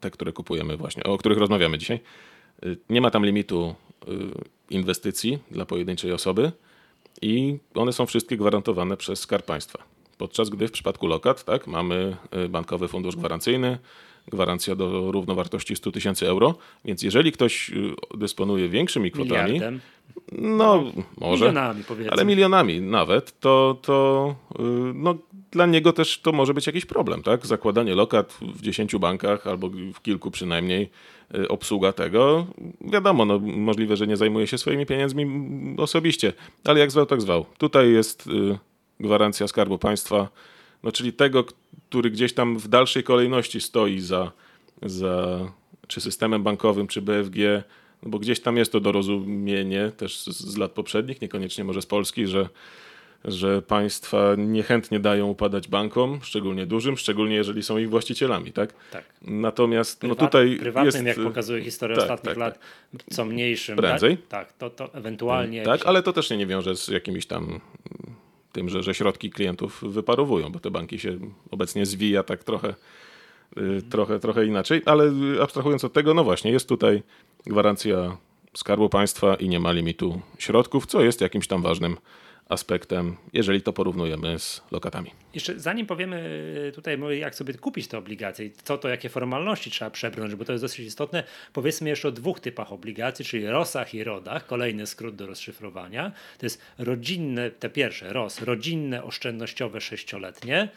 te, które kupujemy właśnie, o których rozmawiamy dzisiaj, y, nie ma tam limitu y, inwestycji dla pojedynczej osoby i one są wszystkie gwarantowane przez Skarb Państwa. Podczas gdy w przypadku lokat tak, mamy y, bankowy fundusz gwarancyjny, gwarancja do równowartości 100 tysięcy euro, więc jeżeli ktoś dysponuje większymi kwotami, Miliardem. no, no może, milionami ale milionami nawet, to, to no, dla niego też to może być jakiś problem, tak? Zakładanie lokat w 10 bankach albo w kilku przynajmniej, y, obsługa tego. Wiadomo, no, możliwe, że nie zajmuje się swoimi pieniędzmi osobiście, ale jak zwał, tak zwał. Tutaj jest y, gwarancja Skarbu Państwa, no, czyli tego, który gdzieś tam w dalszej kolejności stoi za, za czy systemem bankowym, czy BFG, no bo gdzieś tam jest to dorozumienie też z, z lat poprzednich, niekoniecznie może z Polski, że że państwa niechętnie dają upadać bankom, szczególnie dużym, szczególnie jeżeli są ich właścicielami, tak? Tak. Natomiast no Prywat, no tutaj prywatnym, jest... jak pokazuje historia tak, ostatnich tak, lat, tak. co mniejszym. Prędzej. Tak, to, to ewentualnie... Tak, ale to też się nie wiąże z jakimiś tam tym, że, że środki klientów wyparowują, bo te banki się obecnie zwija tak trochę, y, trochę, trochę inaczej, ale abstrahując od tego, no właśnie, jest tutaj gwarancja Skarbu Państwa i nie ma limitu środków, co jest jakimś tam ważnym aspektem, jeżeli to porównujemy z lokatami. Jeszcze zanim powiemy tutaj, jak sobie kupić te obligacje, co to, jakie formalności trzeba przebrnąć, bo to jest dosyć istotne, powiedzmy jeszcze o dwóch typach obligacji, czyli ROSach i RODach, kolejny skrót do rozszyfrowania. To jest rodzinne, te pierwsze, ROS, rodzinne, oszczędnościowe, sześcioletnie,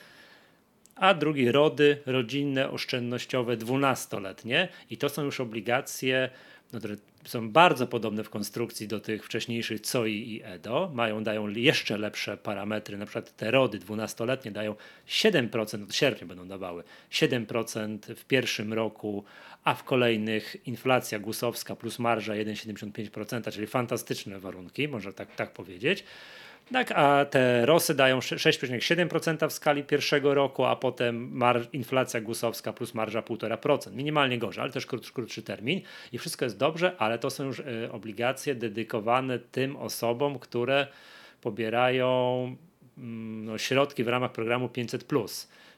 a drugi RODY, rodzinne, oszczędnościowe, dwunastoletnie i to są już obligacje no, są bardzo podobne w konstrukcji do tych wcześniejszych COI i EDO, mają, dają jeszcze lepsze parametry, na przykład te RODY 12-letnie dają 7%, od sierpnia będą dawały 7% w pierwszym roku, a w kolejnych inflacja gusowska plus marża 1,75%, czyli fantastyczne warunki, można tak, tak powiedzieć. Tak, a te rosy dają 6,7% w skali pierwszego roku, a potem inflacja gusowska plus marża 1,5%. Minimalnie gorzej, ale też krótszy, krótszy termin. I wszystko jest dobrze, ale to są już y, obligacje dedykowane tym osobom, które pobierają y, no, środki w ramach programu 500.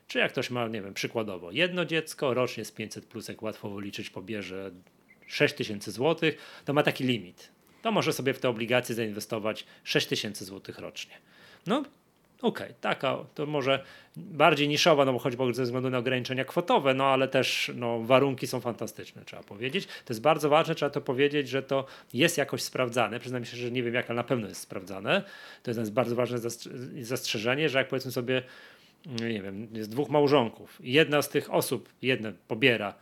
Czy jak ktoś ma, nie wiem, przykładowo jedno dziecko, rocznie z 500, jak łatwo liczyć, pobierze 6 tysięcy złotych, to ma taki limit to może sobie w te obligacje zainwestować 6 tysięcy złotych rocznie. No, okej, okay, taka, to może bardziej niszowa, no bo choćby ze względu na ograniczenia kwotowe, no ale też no, warunki są fantastyczne, trzeba powiedzieć. To jest bardzo ważne, trzeba to powiedzieć, że to jest jakoś sprawdzane. Przyznam się, że nie wiem jak, ale na pewno jest sprawdzane. To jest bardzo ważne zastrzeżenie, że jak powiedzmy sobie, nie wiem, jest dwóch małżonków i jedna z tych osób, jedna pobiera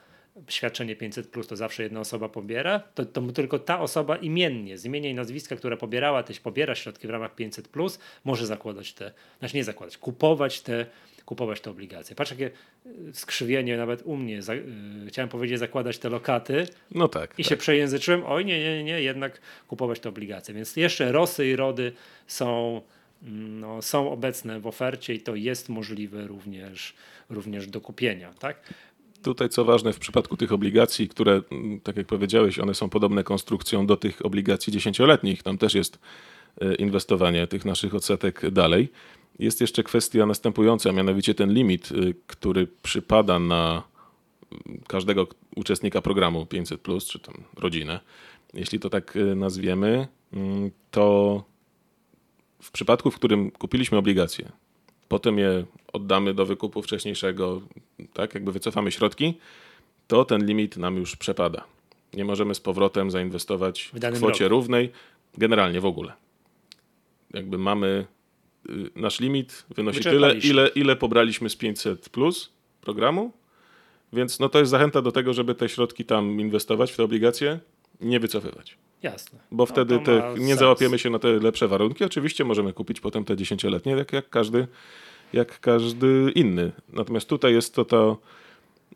świadczenie 500, plus, to zawsze jedna osoba pobiera, to, to tylko ta osoba imiennie, z imienia i nazwiska, która pobierała też pobiera środki w ramach 500, plus, może zakładać te, znaczy nie zakładać, kupować te, kupować te obligacje. Patrz, jakie y, skrzywienie nawet u mnie. Za, yy, chciałem powiedzieć zakładać te lokaty. No tak. I tak. się przejęzyczyłem. Oj, nie, nie, nie, jednak kupować te obligacje. Więc jeszcze rosy i rody są, mm, no, są obecne w ofercie i to jest możliwe również, również do kupienia. Tak? Tutaj co ważne w przypadku tych obligacji, które, mm, tak jak powiedziałeś, one są podobne konstrukcją do tych obligacji dziesięcioletnich, tam też jest e, inwestowanie tych naszych odsetek dalej. Jest jeszcze kwestia następująca, mianowicie ten limit, e, który przypada na mm, każdego uczestnika programu 500, czy tam rodzinę, jeśli to tak e, nazwiemy, mm, to w przypadku, w którym kupiliśmy obligacje, potem je oddamy do wykupu wcześniejszego, tak, jakby wycofamy środki, to ten limit nam już przepada. Nie możemy z powrotem zainwestować w, w kwocie roku. równej, generalnie w ogóle. Jakby mamy y, nasz limit wynosi tyle, ile, ile pobraliśmy z 500 plus programu Więc no to jest zachęta do tego, żeby te środki tam inwestować w te obligacje, nie wycofywać. Jasne. Bo No, wtedy te, nie sens. załapiemy się na te lepsze warunki. Oczywiście możemy kupić potem te dziesięcioletnie, jak, jak, każdy, jak każdy inny. Natomiast tutaj jest to to,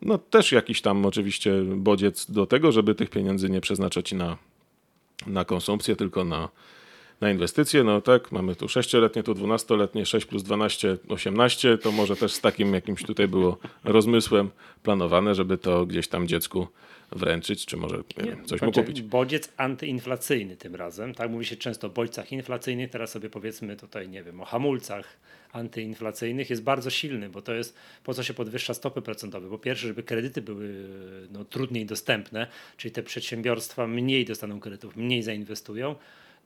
no też jakiś tam oczywiście bodziec do tego, żeby tych pieniędzy nie przeznaczać na, na konsumpcję, tylko na, na inwestycje. No tak, mamy tu sześcioletnie, tu dwunastoletnie, 6 plus 12, 18. To może też z takim jakimś tutaj było rozmysłem planowane, żeby to gdzieś tam dziecku wręczyć, czy może nie wiem, coś mu Znaczy, kupić. Bodziec antyinflacyjny tym razem. Tak mówi się często o bodźcach inflacyjnych, teraz sobie powiedzmy tutaj, nie wiem, o hamulcach antyinflacyjnych jest bardzo silny, bo to jest po co się podwyższa stopy procentowe. Po pierwsze, żeby kredyty były no, trudniej dostępne, czyli te przedsiębiorstwa mniej dostaną kredytów, mniej zainwestują,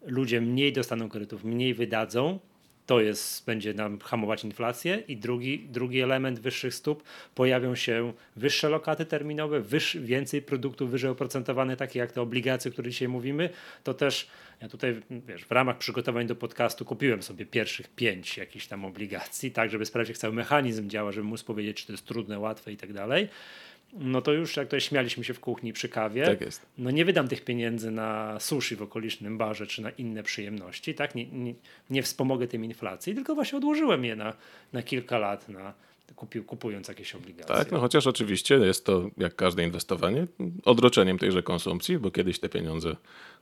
ludzie mniej dostaną kredytów, mniej wydadzą, to jest, będzie nam hamować inflację. I drugi, drugi element wyższych stóp, pojawią się wyższe lokaty terminowe, wyż, więcej produktów wyżej oprocentowanych, takie jak te obligacje, o których dzisiaj mówimy. To też, ja tutaj wiesz, w ramach przygotowań do podcastu kupiłem sobie pierwszych pięć jakichś tam obligacji, tak, żeby sprawdzić, jak cały mechanizm działa, żeby móc powiedzieć, czy to jest trudne, łatwe i tak dalej. No to już jak to śmialiśmy się w kuchni przy kawie, Tak jest. no nie wydam tych pieniędzy na sushi w okolicznym barze czy na inne przyjemności, tak? Nie, nie, nie wspomogę tym inflacji, tylko właśnie odłożyłem je na, na kilka lat, na, kupił, kupując jakieś obligacje. Tak, no chociaż oczywiście jest to, jak każde inwestowanie, odroczeniem tejże konsumpcji, bo kiedyś te pieniądze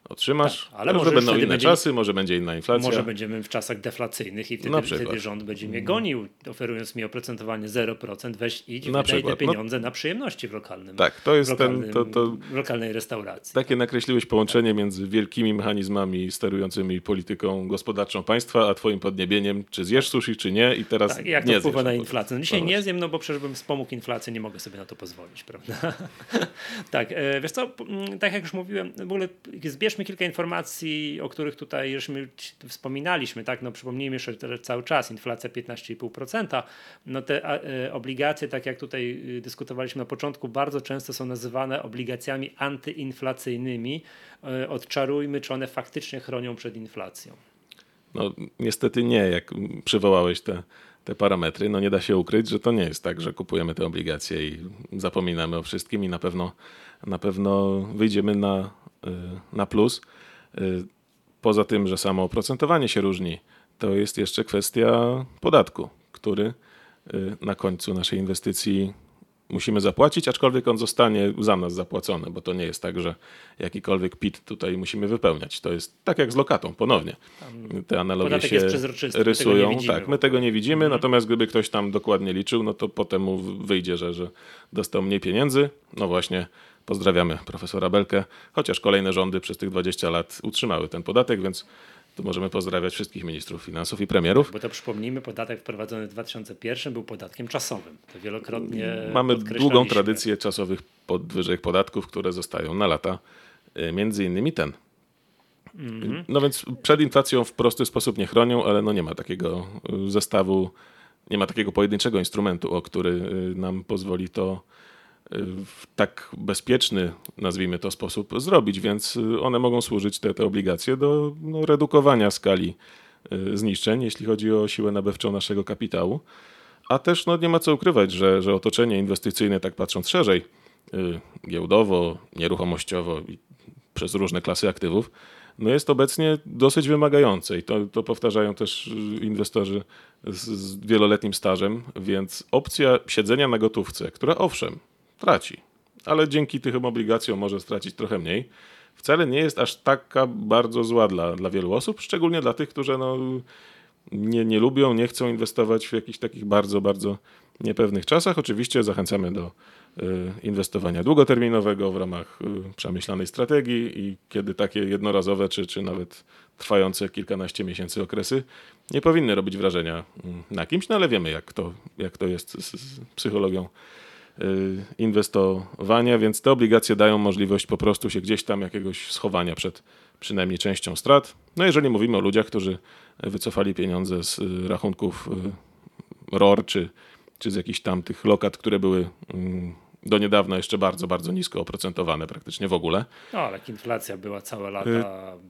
otrzymasz, Tak, ale może będą inne będzie- czasy, może będzie inna inflacja. Może będziemy w czasach deflacyjnych i wtedy, wtedy rząd będzie mnie gonił, oferując mi oprocentowanie 0%, weź idź, Na wydaj te. No- pieniądze na przyjemności w lokalnym Tak, to jest w ten, to, to w lokalnej restauracji. takie nakreśliłeś połączenie między wielkimi mechanizmami sterującymi polityką gospodarczą państwa, a twoim podniebieniem, czy zjesz sushi, czy nie i teraz Tak, jak nie to wpływa na inflację? No dzisiaj No nie zjem, no bo przecież bym wspomógł inflację, nie mogę sobie na to pozwolić, prawda? [laughs] tak, e, wiesz co, tak jak już mówiłem, w ogóle zbierzmy kilka informacji, o których tutaj już wspominaliśmy, tak, no przypomnijmy że cały czas, inflacja 15,5%, no te e, obligacje, tak jak tutaj y, dyskutowaliśmy na początku, bardzo często są nazywane obligacjami antyinflacyjnymi, E, odczarujmy, czy one faktycznie chronią przed inflacją. No niestety nie, jak przywołałeś te, te parametry, no nie da się ukryć, że to nie jest tak, że kupujemy te obligacje i zapominamy o wszystkim i na pewno, na pewno wyjdziemy na, na plus. Y, Poza tym, że samo oprocentowanie się różni, to jest jeszcze kwestia podatku, który y, na końcu naszej inwestycji musimy zapłacić, aczkolwiek on zostanie za nas zapłacony, bo to nie jest tak, że jakikolwiek PIT tutaj musimy wypełniać. To jest tak jak z lokatą, ponownie. Te analogie się my rysują. widzimy tak, my tego nie widzimy, natomiast gdyby ktoś tam dokładnie liczył, no to potem mu wyjdzie, że, że dostał mniej pieniędzy. No właśnie, pozdrawiamy profesora Belkę, chociaż kolejne rządy przez tych 20 lat utrzymały ten podatek, więc tu możemy pozdrawiać wszystkich ministrów finansów i premierów. Bo to przypomnijmy, podatek wprowadzony w 2001 był podatkiem czasowym. To wielokrotnie Mamy długą tradycję czasowych podwyżek podatków, które zostają na lata, y, między innymi ten. Mhm. No więc przed inflacją w prosty sposób nie chronią, ale no nie ma takiego y, zestawu, nie ma takiego pojedynczego instrumentu, o który y, nam pozwoli to w tak bezpieczny, nazwijmy to, sposób zrobić, więc y, one mogą służyć, te, te obligacje, do no, redukowania skali y, zniszczeń, jeśli chodzi o siłę nabywczą naszego kapitału. A też no, nie ma co ukrywać, że, że otoczenie inwestycyjne, tak patrząc szerzej, y, giełdowo, nieruchomościowo i przez różne klasy aktywów, no jest obecnie dosyć wymagające i to, to powtarzają też inwestorzy z, z wieloletnim stażem, więc opcja siedzenia na gotówce, która owszem, traci, ale dzięki tym obligacjom może stracić trochę mniej, wcale nie jest aż taka bardzo zła dla, dla wielu osób, szczególnie dla tych, którzy no, nie, nie lubią, nie chcą inwestować w jakichś takich bardzo, bardzo niepewnych czasach. Oczywiście zachęcamy do y, inwestowania długoterminowego w ramach y, przemyślanej strategii i kiedy takie jednorazowe czy, czy nawet trwające kilkanaście miesięcy okresy nie powinny robić wrażenia mm, na kimś, no ale wiemy jak to, jak to jest z, z psychologią y, inwestowania, więc te obligacje dają możliwość po prostu się gdzieś tam jakiegoś schowania przed przynajmniej częścią strat. No jeżeli mówimy o ludziach, którzy wycofali pieniądze z y, rachunków y, ROR czy, czy z jakichś tam tych lokat, które były mm, do niedawna jeszcze bardzo, bardzo nisko oprocentowane, praktycznie w ogóle. No, ale jak inflacja była całe lata.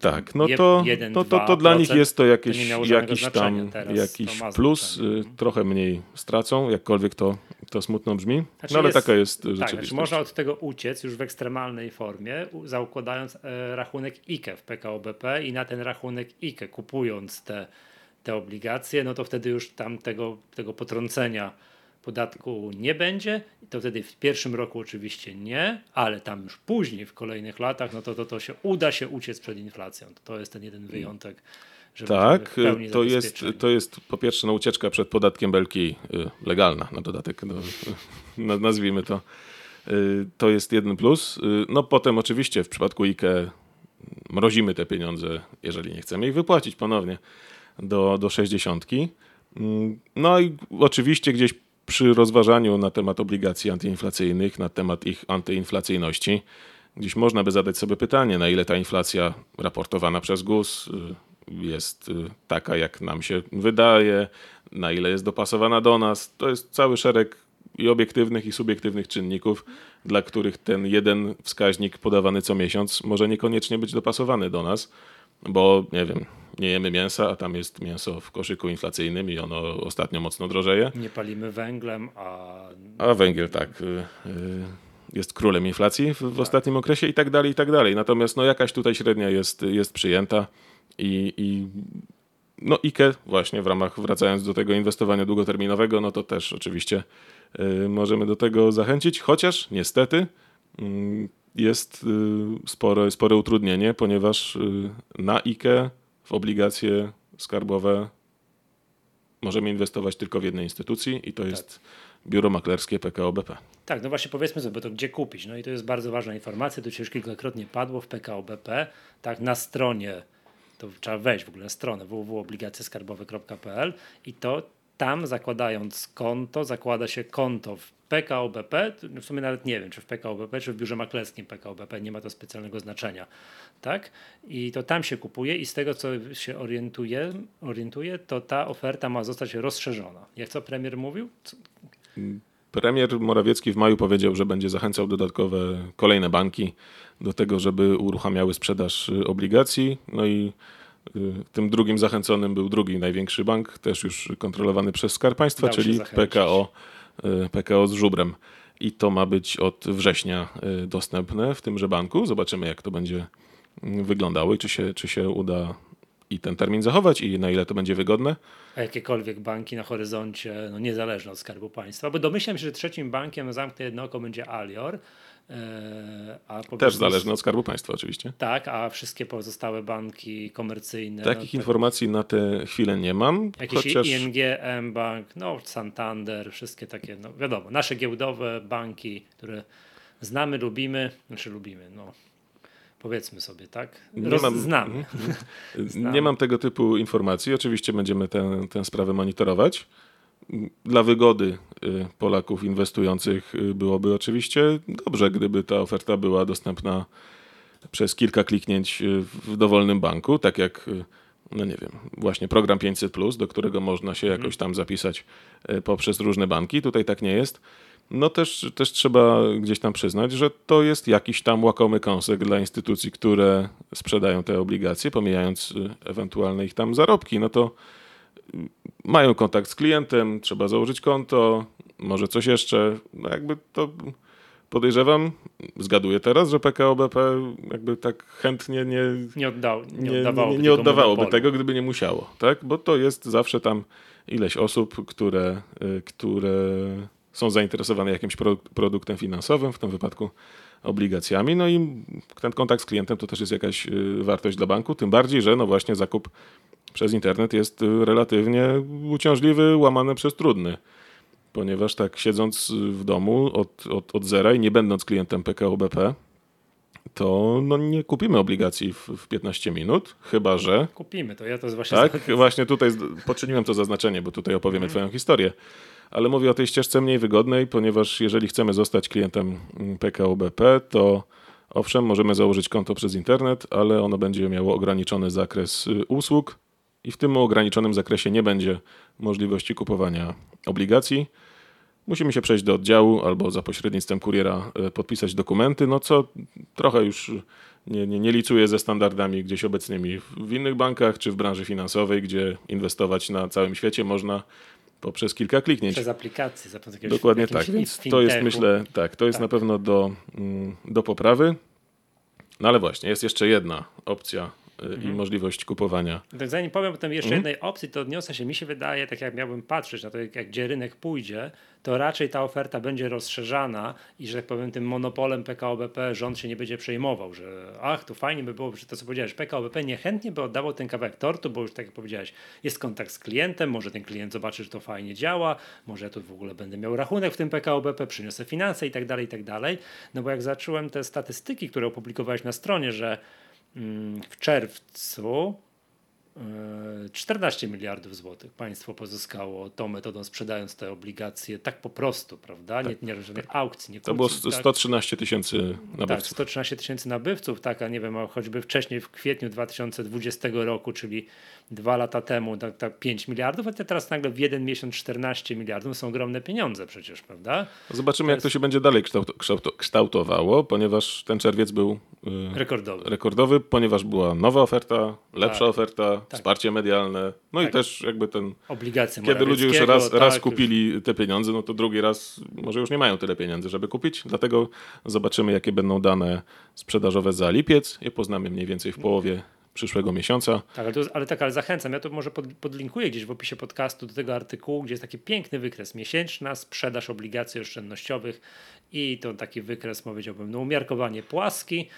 Tak, no to, jeden, no to, to dla nich jest to jakieś, żadnego jakiś tam jakiś to plus, znaczenie. y, trochę mniej stracą, jakkolwiek to, to smutno brzmi, Znaczy no ale jest- taka jest Tak, rzeczywistość. znaczy można od tego uciec już w ekstremalnej formie, zaukładając e, rachunek IKE w PKO BP i na ten rachunek IKE kupując te, te obligacje, no to wtedy już tam tego, tego potrącenia podatku nie będzie. I to wtedy w pierwszym roku oczywiście nie, ale tam już później w kolejnych latach, no to, to, to się uda się uciec przed inflacją. To, jest ten jeden wyjątek. Że Tak, to jest, to jest po pierwsze no, ucieczka przed podatkiem belki y, legalna, na dodatek, no, [laughs] na- nazwijmy to. Y, To jest jeden plus. Y, No potem oczywiście w przypadku IKE mrozimy te pieniądze, jeżeli nie chcemy ich wypłacić ponownie do, do 60. Mm, No i oczywiście gdzieś przy rozważaniu na temat obligacji antyinflacyjnych, na temat ich antyinflacyjności, gdzieś można by zadać sobie pytanie, na ile ta inflacja raportowana przez GUS y, jest y, taka, jak nam się wydaje, na ile jest dopasowana do nas. To jest cały szereg i obiektywnych, i subiektywnych czynników, dla których ten jeden wskaźnik podawany co miesiąc może niekoniecznie być dopasowany do nas, bo nie wiem, nie jemy mięsa, a tam jest mięso w koszyku inflacyjnym i ono ostatnio mocno drożeje. Nie palimy węglem, a A węgiel tak y, y, jest królem inflacji w, w ostatnim okresie i tak dalej, i tak dalej. Natomiast no, jakaś tutaj średnia jest, jest przyjęta i, i no IKE właśnie w ramach, wracając do tego inwestowania długoterminowego, no to też oczywiście y, możemy do tego zachęcić, chociaż niestety mm, jest y, spore, spore utrudnienie, ponieważ y, na IKE w obligacje skarbowe możemy inwestować tylko w jednej instytucji i to jest biuro maklerskie PKO BP. Tak, no właśnie powiedzmy sobie, to gdzie kupić? No i to jest bardzo ważna informacja, to ci już kilkakrotnie padło w PKO BP, tak na stronie, to trzeba wejść w ogóle na stronę www.obligacjeskarbowe.pl i to tam zakładając konto, zakłada się konto w PKO BP, w sumie nawet nie wiem, czy w PKO BP, czy w biurze maklerskim PKO BP, nie ma to specjalnego znaczenia, tak? I to tam się kupuje i z tego, co się orientuje, orientuje to ta oferta ma zostać rozszerzona. Jak co premier mówił? Co- Premier Morawiecki w maju powiedział, że będzie zachęcał dodatkowe kolejne banki do tego, żeby uruchamiały sprzedaż y, obligacji. No i y, tym drugim zachęconym był drugi największy bank, też już kontrolowany przez Skarb Państwa, Dał czyli. PKO, PKO z żubrem. I to ma być od września y, dostępne w tymże banku. Zobaczymy, jak to będzie mm, wyglądało i czy się, czy się uda i ten termin zachować i na ile to będzie wygodne. a jakiekolwiek banki na horyzoncie, no niezależne od Skarbu Państwa, bo domyślam się, że trzecim bankiem zamknę jedno oko będzie Alior, Też prostu- zależne od Skarbu Państwa oczywiście. Tak, a wszystkie pozostałe banki komercyjne. Takich no, informacji na tę chwilę nie mam. Jakieś chociaż ING, mBank, no Santander, wszystkie takie, no wiadomo, nasze giełdowe banki, które znamy, lubimy, znaczy lubimy, no powiedzmy sobie, tak? Nie Roz, mam- Znamy. [laughs] nie mam tego typu informacji. Oczywiście będziemy tę, tę sprawę monitorować. Dla wygody y, Polaków inwestujących y, byłoby oczywiście dobrze, gdyby ta oferta była dostępna przez kilka kliknięć y, w dowolnym banku, tak jak no nie wiem, właśnie program 500, do którego można się jakoś tam zapisać poprzez różne banki. Tutaj tak nie jest. No też, też trzeba gdzieś tam przyznać, że to jest jakiś tam łakomy kąsek dla instytucji, które sprzedają te obligacje, pomijając ewentualne ich tam zarobki. No to mają kontakt z klientem, trzeba założyć konto, może coś jeszcze. No jakby to podejrzewam, zgaduję teraz, że PKO BP jakby tak chętnie nie, Nie, oddał, nie, nie, oddawałoby, nie, nie tego oddawałoby tego, gdyby nie musiało, tak? Bo to jest zawsze tam ileś osób, które, y, które są zainteresowane jakimś pro, produktem finansowym, w tym wypadku obligacjami, no i ten kontakt z klientem to też jest jakaś y, wartość dla banku, tym bardziej, że no właśnie zakup przez internet jest y, relatywnie uciążliwy, łamany przez trudny. Ponieważ tak siedząc w domu od, od, od zera i nie będąc klientem PKO BP, to no nie kupimy obligacji w, w 15 minut, chyba że. Kupimy to, ja to jest właśnie Tak, [laughs] właśnie tutaj poczyniłem to zaznaczenie, bo tutaj opowiemy Twoją historię. Ale mówię o tej ścieżce mniej wygodnej, ponieważ jeżeli chcemy zostać klientem mm, PKO BP, to owszem, możemy założyć konto przez internet, ale ono będzie miało ograniczony zakres y, usług i w tym ograniczonym zakresie nie będzie możliwości kupowania obligacji. musimy się przejść do oddziału albo za pośrednictwem kuriera e, podpisać dokumenty, no co trochę już nie, nie, nie licuje ze standardami gdzieś obecnymi w innych bankach czy w branży finansowej, gdzie inwestować na całym świecie można poprzez kilka kliknięć. Przez aplikację. Za jakiegoś, Dokładnie tak, więc to jest myślę, tak, to jest tak. na pewno do, mm, do poprawy. No ale właśnie, jest jeszcze jedna opcja mhm. i możliwość kupowania. Zanim powiem potem jeszcze mhm. jednej opcji, to odniosę się, mi się wydaje, tak jak miałbym patrzeć na to, jak, jak gdzie rynek pójdzie, to raczej ta oferta będzie rozszerzana i że tak powiem tym monopolem PKO BP rząd się nie będzie przejmował, że ach, to fajnie by było, że to co powiedziałeś, PKO BP niechętnie by oddawał ten kawałek tortu, bo już tak jak powiedziałeś, jest kontakt z klientem, może ten klient zobaczy, że to fajnie działa, może ja tu w ogóle będę miał rachunek w tym PKO BP, przyniosę finanse i tak dalej, i tak dalej. No bo jak zacząłem te statystyki, które opublikowałeś na stronie, że w czerwcu 14 miliardów złotych państwo pozyskało tą metodą, sprzedając te obligacje tak po prostu, prawda? Nie, nie żadnych tak. aukcji, nie To było 113 tak? tysięcy nabywców. Tak, 113 tysięcy nabywców, tak, a nie wiem, choćby wcześniej w kwietniu 2020 roku, czyli dwa lata temu tak, tak 5 miliardów, a teraz nagle w jeden miesiąc 14 miliardów są ogromne pieniądze przecież, prawda? Zobaczymy, to jak jest... to się będzie dalej kształtowało, ponieważ ten czerwiec był yy, rekordowy. rekordowy, ponieważ była nowa oferta, lepsza tak. oferta, tak. wsparcie medialne, no i tak. też jakby ten... Obligacje Kiedy ludzie już raz, raz tak, kupili te pieniądze, no to drugi raz może już nie mają tyle pieniędzy, żeby kupić, dlatego zobaczymy, jakie będą dane sprzedażowe za lipiec i poznamy mniej więcej w połowie przyszłego miesiąca. Tak, ale, to, ale tak, ale zachęcam. Ja to może pod, podlinkuję gdzieś w opisie podcastu do tego artykułu, gdzie jest taki piękny wykres. Miesięczna sprzedaż obligacji oszczędnościowych i to taki wykres, powiedziałbym, no umiarkowanie płaski,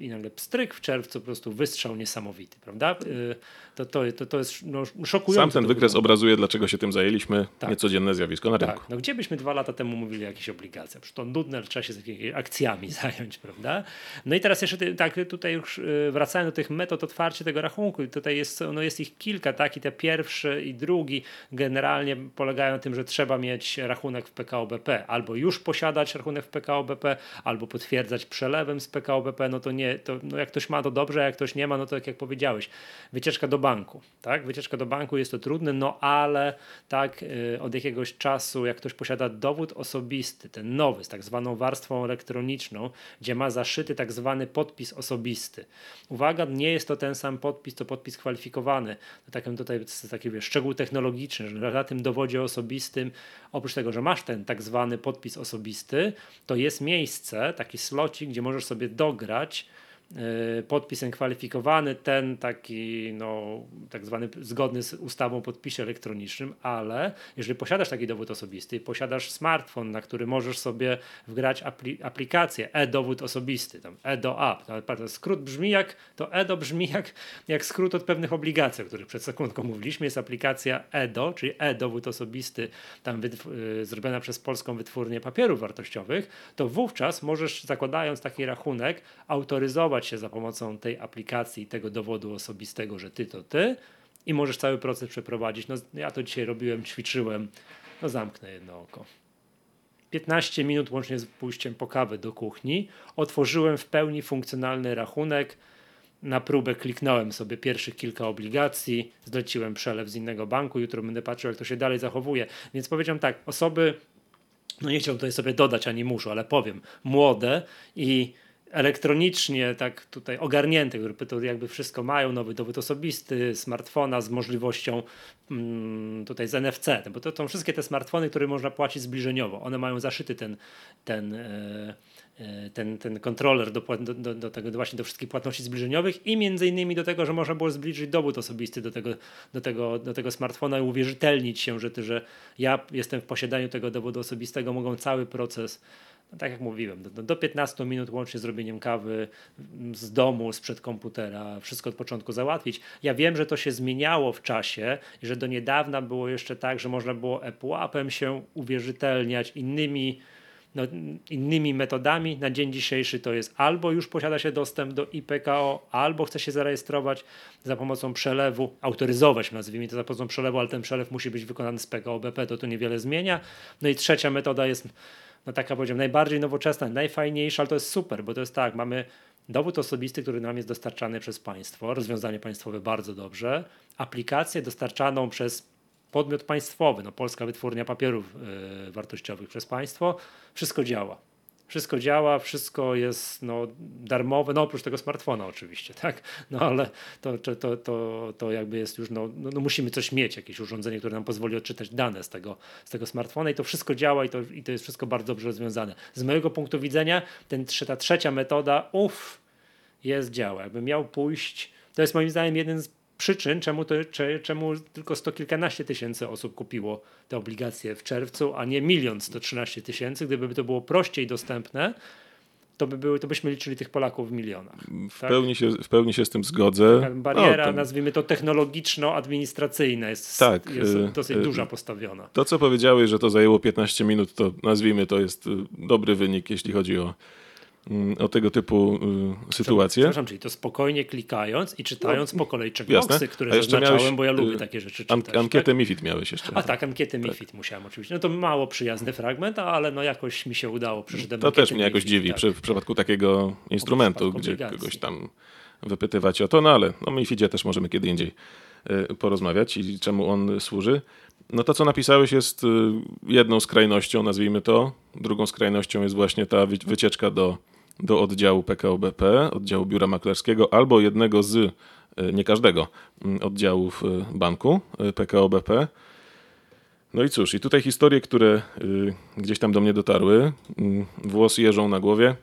i nagle pstryk w czerwcu po prostu wystrzał niesamowity, prawda? Y, to, to, to, to jest no, szokujące. Sam ten wykres obrazuje, dlaczego się tym zajęliśmy. Tak. Niecodzienne zjawisko na tak. rynku. No gdzie byśmy dwa lata temu mówili o jakichś obligacjach? Przecież to nudne, ale trzeba się z jakimiś akcjami [laughs] zająć, prawda? No i teraz jeszcze tak tutaj już y, wracając do tych metod otwarcia tego rachunku. Tutaj jest, no jest ich kilka, tak? I te pierwszy i drugi generalnie polegają na tym, że trzeba mieć rachunek w PKO BP. Albo już posiadać rachunek w PKO BP, albo potwierdzać przelewem z PKO BP. No to nie, to, no jak ktoś ma to dobrze, a jak ktoś nie ma, no to tak jak powiedziałeś, wycieczka do banku, tak? Wycieczka do banku jest to trudne, no ale tak y, od jakiegoś czasu, jak ktoś posiada dowód osobisty, ten nowy, z tak zwaną warstwą elektroniczną, gdzie ma zaszyty tak zwany podpis osobisty. Uwaga, nie jest to ten sam podpis, to podpis kwalifikowany. To takim tutaj taki wiesz, szczegół technologiczny, że na tym dowodzie osobistym, oprócz tego, że masz ten tak zwany podpis osobisty, to jest miejsce, taki slocik, gdzie możesz sobie dograć Y, podpisem kwalifikowany, ten taki, no, tak zwany zgodny z ustawą podpisie elektronicznym, ale jeżeli posiadasz taki dowód osobisty, posiadasz smartfon, na który możesz sobie wgrać apli aplikację e-dowód osobisty, tam e-do-app, skrót brzmi jak, to e-do brzmi jak, jak skrót od pewnych obligacji, o których przed sekundką mówiliśmy, jest aplikacja e-do, czyli e-dowód osobisty, tam y, zrobiona przez polską wytwórnię papierów wartościowych, to wówczas możesz, zakładając taki rachunek, autoryzować się za pomocą tej aplikacji, tego dowodu osobistego, że ty to ty i możesz cały proces przeprowadzić. No, ja to dzisiaj robiłem, ćwiczyłem, no zamknę jedno oko. 15 minut łącznie z pójściem po kawę do kuchni. Otworzyłem w pełni funkcjonalny rachunek. Na próbę kliknąłem sobie pierwszych kilka obligacji, zleciłem przelew z innego banku. Jutro będę patrzył, jak to się dalej zachowuje. Więc powiedziałem tak, osoby, no nie chciałbym tutaj sobie dodać ani muszą, ale powiem, młode i elektronicznie tak tutaj ogarnięte, które jakby wszystko mają, nowy dowód osobisty, smartfona z możliwością mm, tutaj z NFC, bo to są wszystkie te smartfony, które można płacić zbliżeniowo. One mają zaszyty ten, ten, e, ten, ten kontroler do, do, do, tego właśnie do wszystkich płatności zbliżeniowych i między innymi do tego, że można było zbliżyć dowód osobisty do tego, do tego, do tego smartfona i uwierzytelnić się, że, ty, że ja jestem w posiadaniu tego dowodu osobistego, mogą cały proces no tak jak mówiłem, do, do 15 minut łącznie z robieniem kawy z domu, sprzed komputera, wszystko od początku załatwić. Ja wiem, że to się zmieniało w czasie i że do niedawna było jeszcze tak, że można było ePUAP-em się uwierzytelniać innymi no, innymi metodami. Na dzień dzisiejszy to jest albo już posiada się dostęp do IPKO, albo chce się zarejestrować za pomocą przelewu, autoryzować, nazwijmy to za pomocą przelewu, ale ten przelew musi być wykonany z PKO BP, to to niewiele zmienia. No i trzecia metoda jest no taka powiedziałem, najbardziej nowoczesna, najfajniejsza, ale to jest super, bo to jest tak, mamy dowód osobisty, który nam jest dostarczany przez państwo, rozwiązanie państwowe bardzo dobrze, aplikację dostarczaną przez podmiot państwowy, no Polska Wytwórnia Papierów y, Wartościowych przez państwo, wszystko działa. Wszystko działa, wszystko jest no, darmowe, no oprócz tego smartfona oczywiście, tak? No ale to, to, to, to, jakby jest już, no, no, no musimy coś mieć, jakieś urządzenie, które nam pozwoli odczytać dane z tego, z tego smartfona i to wszystko działa i to, i to jest wszystko bardzo dobrze rozwiązane. Z mojego punktu widzenia ten, ta trzecia metoda, uff, jest działa. Jakby miał pójść, to jest moim zdaniem jeden z przyczyn, czemu, to, czemu tylko sto kilkanaście tysięcy osób kupiło te obligacje w czerwcu, a nie milion sto trzynaście tysięcy. Gdyby to było prościej dostępne, to, by były, to byśmy liczyli tych Polaków w milionach. W, tak? pełni, się, w pełni się z tym zgodzę. Taka bariera, no, to... nazwijmy to technologiczno-administracyjna jest, tak, jest y, dosyć y, duża postawiona. To, co powiedziałeś, że to zajęło 15 minut, to nazwijmy to jest y, dobry wynik, jeśli chodzi o o tego typu y, sytuacje. Przepraszam, czyli to spokojnie klikając i czytając no, po kolei checkboxy, które zaznaczałem, miałeś, bo ja lubię y, takie rzeczy czytać. An ankietę tak? MIFID miałeś jeszcze. A tak, ankietę tak. MIFID musiałem oczywiście. No to mało przyjazny fragment, ale no jakoś mi się udało. Przeczytać. To też mnie jakoś dziwi tak. przy, w przypadku takiego instrumentu, gdzie kogoś tam wypytywać o to, no ale o MIFIDzie też możemy kiedy indziej y, porozmawiać i czemu on służy. No to, co napisałeś, jest jedną skrajnością, nazwijmy to. Drugą skrajnością jest właśnie ta wycieczka do do oddziału PKO BP, oddziału biura maklerskiego albo jednego z, e, nie każdego, oddziałów e, banku e, PKO BP. No i cóż, i tutaj historie, które gdzieś tam do mnie dotarły, włosy jeżą na głowie,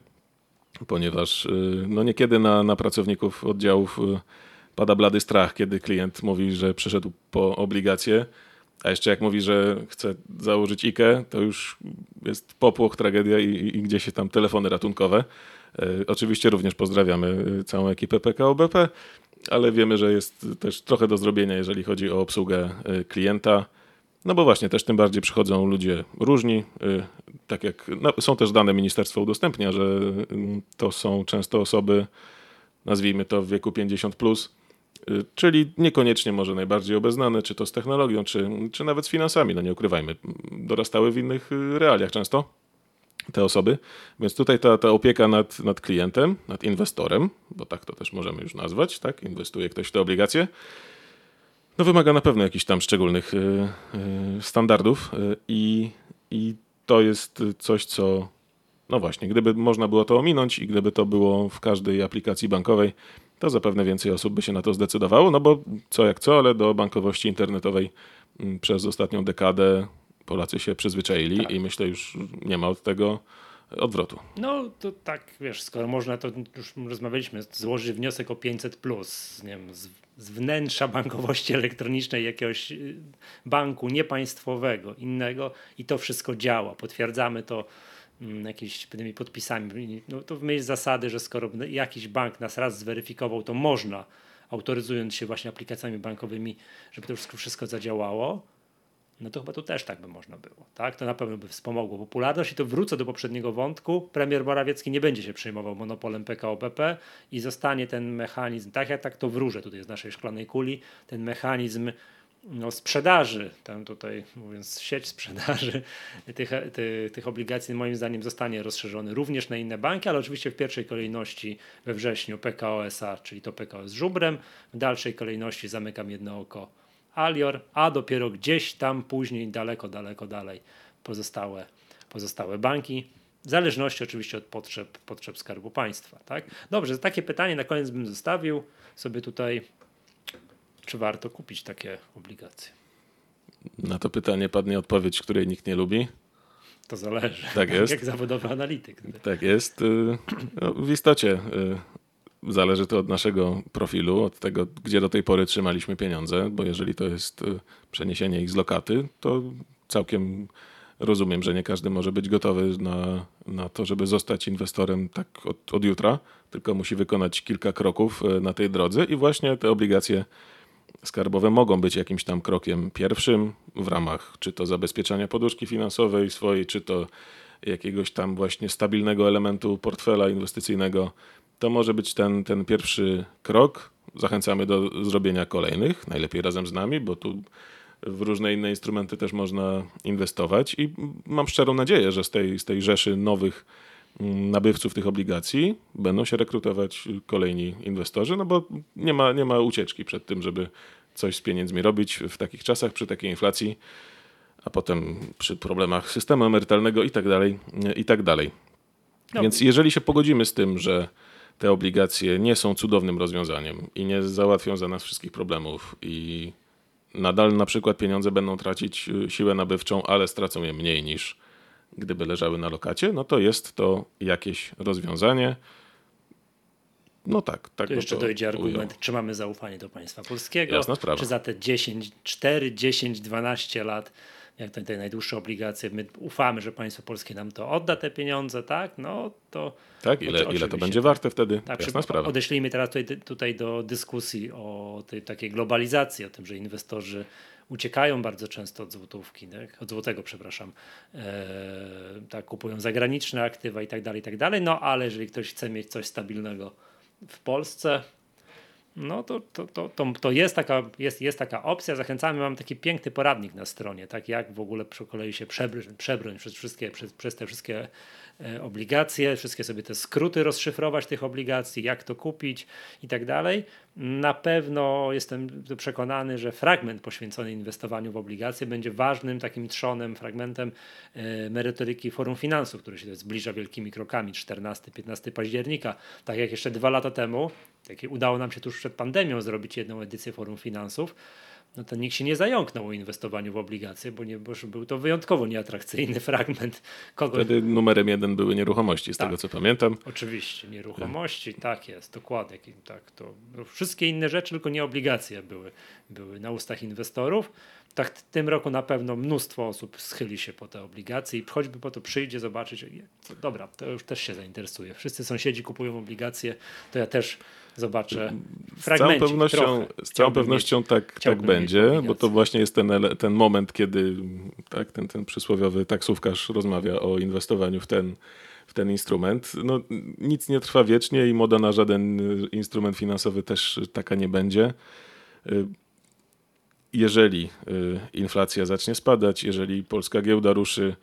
ponieważ no niekiedy na, na pracowników oddziałów pada blady strach, kiedy klient mówi, że przyszedł po obligacje, a jeszcze jak mówi, że chce założyć IKE, to już jest popłoch, tragedia i, i gdzieś się tam telefony ratunkowe. E, oczywiście również pozdrawiamy e, całą ekipę PKO BP, ale wiemy, że jest też trochę do zrobienia, jeżeli chodzi o obsługę e, klienta. No bo właśnie też tym bardziej przychodzą ludzie różni. Tak jak no, są też dane ministerstwo udostępnia, że to są często osoby, nazwijmy to w wieku 50 plus, czyli niekoniecznie może najbardziej obeznane, czy to z technologią, czy, czy nawet z finansami, no nie ukrywajmy, dorastały w innych realiach często te osoby. Więc tutaj ta, ta opieka nad, nad klientem, nad inwestorem, bo tak to też możemy już nazwać, tak? Inwestuje ktoś w te obligacje, no wymaga na pewno jakichś tam szczególnych y, y, standardów y, i, i to jest coś, co no właśnie, gdyby można było to ominąć i gdyby to było w każdej aplikacji bankowej, to zapewne więcej osób by się na to zdecydowało, no bo co jak co, ale do bankowości internetowej mm, przez ostatnią dekadę Polacy się przyzwyczaili tak. i myślę już nie ma od tego odwrotu. No to tak, wiesz, skoro można, to już rozmawialiśmy, złożyć wniosek o 500 plus, nie wiem, z, z wnętrza [laughs] bankowości elektronicznej jakiegoś y, banku niepaństwowego, innego i to wszystko działa. Potwierdzamy to mm, jakimiś podpisami. No to w myśl zasady, że skoro jakiś bank nas raz zweryfikował, to można, autoryzując się właśnie aplikacjami bankowymi, żeby to wszystko, zadziałało no to chyba tu też tak by można było. Tak? To na pewno by wspomogło popularność i to wrócę do poprzedniego wątku. Premier Morawiecki nie będzie się przejmował monopolem PKO BP i zostanie ten mechanizm, tak jak tak to wróżę tutaj z naszej szklanej kuli, ten mechanizm no, sprzedaży, tam tutaj mówiąc sieć sprzedaży [laughs] tych, tych, tych obligacji moim zdaniem zostanie rozszerzony również na inne banki, ale oczywiście w pierwszej kolejności we wrześniu PKO SA, czyli to PKO z żubrem, w dalszej kolejności zamykam jedno oko Alior, a dopiero gdzieś tam później, daleko, daleko dalej pozostałe, pozostałe banki. W zależności oczywiście od potrzeb, potrzeb Skarbu Państwa. Tak? Dobrze, takie pytanie na koniec bym zostawił sobie tutaj. Czy warto kupić takie obligacje? Na to pytanie padnie odpowiedź, której nikt nie lubi. To zależy. Tak [laughs] jest. Jak zawodowy analityk. Tak jest. Y, no, w istocie y, Zależy to od naszego profilu, od tego, gdzie do tej pory trzymaliśmy pieniądze, bo jeżeli to jest y, przeniesienie ich z lokaty, to całkiem rozumiem, że nie każdy może być gotowy na, na to, żeby zostać inwestorem tak od, od jutra, tylko musi wykonać kilka kroków na tej drodze i właśnie te obligacje skarbowe mogą być jakimś tam krokiem pierwszym w ramach czy to zabezpieczania poduszki finansowej swojej, czy to jakiegoś tam właśnie stabilnego elementu portfela inwestycyjnego to może być ten, ten pierwszy krok. Zachęcamy do zrobienia kolejnych, najlepiej razem z nami, bo tu w różne inne instrumenty też można inwestować i mam szczerą nadzieję, że z tej, z tej rzeszy nowych nabywców tych obligacji będą się rekrutować kolejni inwestorzy, no bo nie ma, nie ma ucieczki przed tym, żeby coś z pieniędzmi robić w takich czasach, przy takiej inflacji, a potem przy problemach systemu emerytalnego i tak dalej, i tak dalej. No. Więc jeżeli się pogodzimy z tym, że te obligacje nie są cudownym rozwiązaniem i nie załatwią za nas wszystkich problemów i nadal na przykład pieniądze będą tracić y, siłę nabywczą, ale stracą je mniej niż gdyby leżały na lokacie, no to jest to jakieś rozwiązanie. No tak, tak. To jeszcze to dojdzie argument, ujął. czy mamy zaufanie do państwa polskiego, Jasna sprawa. czy za te 10, 4, 10, 12 lat jak te, te najdłuższe obligacje, my ufamy, że państwo polskie nam to odda te pieniądze, tak? No to. Tak, ile, ile to będzie warte wtedy? Tak, Jasna sprawa. Odeślijmy teraz tutaj, tutaj do dyskusji o tej takiej globalizacji, o tym, że inwestorzy uciekają bardzo często od złotówki, tak? od złotego, przepraszam, e, tak, kupują zagraniczne aktywa i tak dalej, i tak dalej. No ale jeżeli ktoś chce mieć coś stabilnego w Polsce, no to, to, to, to, to jest, taka, jest, jest taka opcja. Zachęcamy, mam taki piękny poradnik na stronie, tak jak w ogóle przy kolei się przebrnąć, przebrnąć przez, wszystkie, przez, przez te wszystkie obligacje, wszystkie sobie te skróty rozszyfrować tych obligacji, jak to kupić i tak dalej. Na pewno jestem przekonany, że fragment poświęcony inwestowaniu w obligacje będzie ważnym takim trzonem, fragmentem e, merytoryki Forum Finansów, który się zbliża wielkimi krokami 14-15 października. Tak jak jeszcze dwa lata temu, takie udało nam się tuż przed pandemią zrobić jedną edycję Forum Finansów no to nikt się nie zająknął o inwestowaniu w obligacje, bo, nie, bo był to wyjątkowo nieatrakcyjny [laughs] fragment. Kogo... Wtedy numerem jeden były nieruchomości, z tak, tego co pamiętam. Oczywiście, nieruchomości, tak, jest, dokładnie. Tak, to, no, wszystkie inne rzeczy, tylko nie obligacje były, były na ustach inwestorów. Tak w tym roku na pewno mnóstwo osób schyli się po te obligacje i choćby po to przyjdzie zobaczyć, dobra, to już też się zainteresuje. Wszyscy sąsiedzi kupują obligacje, to ja też zobaczę z całą pewnością, z całą pewnością mieć, tak, tak będzie, bo to właśnie jest ten, ten moment, kiedy tak, ten, ten przysłowiowy taksówkarz rozmawia o inwestowaniu w ten, w ten instrument. No, nic nie trwa wiecznie i moda na żaden instrument finansowy też taka nie będzie. Jeżeli y, inflacja zacznie spadać, jeżeli polska giełda ruszy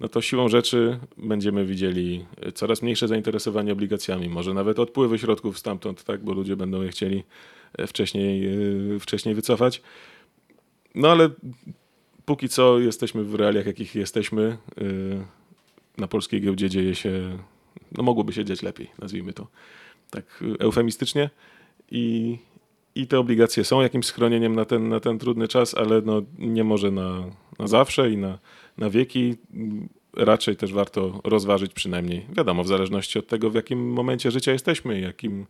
no to siłą rzeczy będziemy widzieli coraz mniejsze zainteresowanie obligacjami, może nawet odpływy środków stamtąd, tak, bo ludzie będą je chcieli e, wcześniej, e, wcześniej wycofać. No ale póki co jesteśmy w realiach, jakich jesteśmy. E, na polskiej giełdzie dzieje się, no mogłoby się dziać lepiej, nazwijmy to tak eufemistycznie. I, i te obligacje są jakimś schronieniem na ten, na ten trudny czas, ale no nie może na, na zawsze i na, na wieki. Raczej też warto rozważyć przynajmniej, wiadomo, w zależności od tego, w jakim momencie życia jesteśmy, jakim,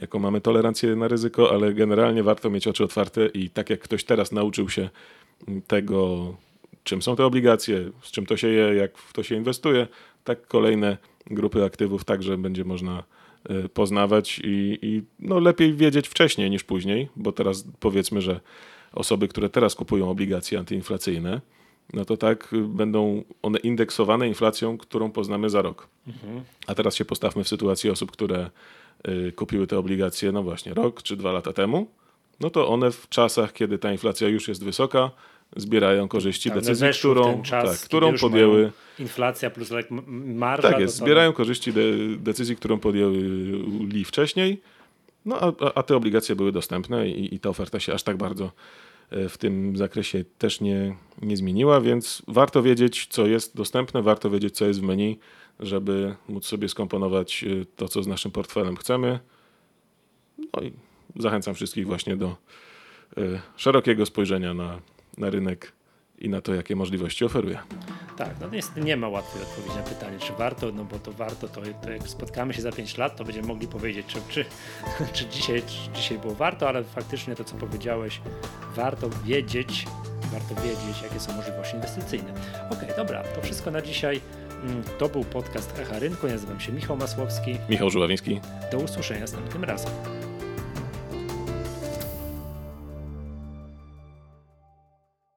jaką mamy tolerancję na ryzyko, ale generalnie warto mieć oczy otwarte i tak jak ktoś teraz nauczył się tego, czym są te obligacje, z czym to się je, jak w to się inwestuje, tak kolejne grupy aktywów także będzie można Y, poznawać i, i no lepiej wiedzieć wcześniej niż później, bo teraz powiedzmy, że osoby, które teraz kupują obligacje antyinflacyjne, no to tak y, będą one indeksowane inflacją, którą poznamy za rok. Mhm. A teraz się postawmy w sytuacji osób, które y, kupiły te obligacje, no właśnie rok czy dwa lata temu, no to one w czasach, kiedy ta inflacja już jest wysoka, zbierają korzyści tak, decyzji, którą, czas, tak, którą podjęły. Inflacja plus marża. Tak jest, zbierają korzyści de, decyzji, którą podjęli wcześniej, no a, a te obligacje były dostępne i, i ta oferta się aż tak bardzo e, w tym zakresie też nie, nie zmieniła, więc warto wiedzieć, co jest dostępne, warto wiedzieć, co jest w menu, żeby móc sobie skomponować e, to, co z naszym portfelem chcemy. No i zachęcam wszystkich właśnie do e, szerokiego spojrzenia na, na rynek i na to, jakie możliwości oferuje. Tak, no niestety nie ma łatwej odpowiedzi na pytanie, czy warto, no bo to warto, to, to jak spotkamy się za 5 lat, to będziemy mogli powiedzieć, czy, czy, [laughs] czy, dzisiaj, czy dzisiaj było warto, ale faktycznie to, co powiedziałeś, warto wiedzieć, warto wiedzieć, jakie są możliwości inwestycyjne. Ok, dobra, to wszystko na dzisiaj. Mm, to był podcast Echa Rynku. Ja nazywam się Michał Masłowski. Michał Żuławiński. Do usłyszenia następnym razem.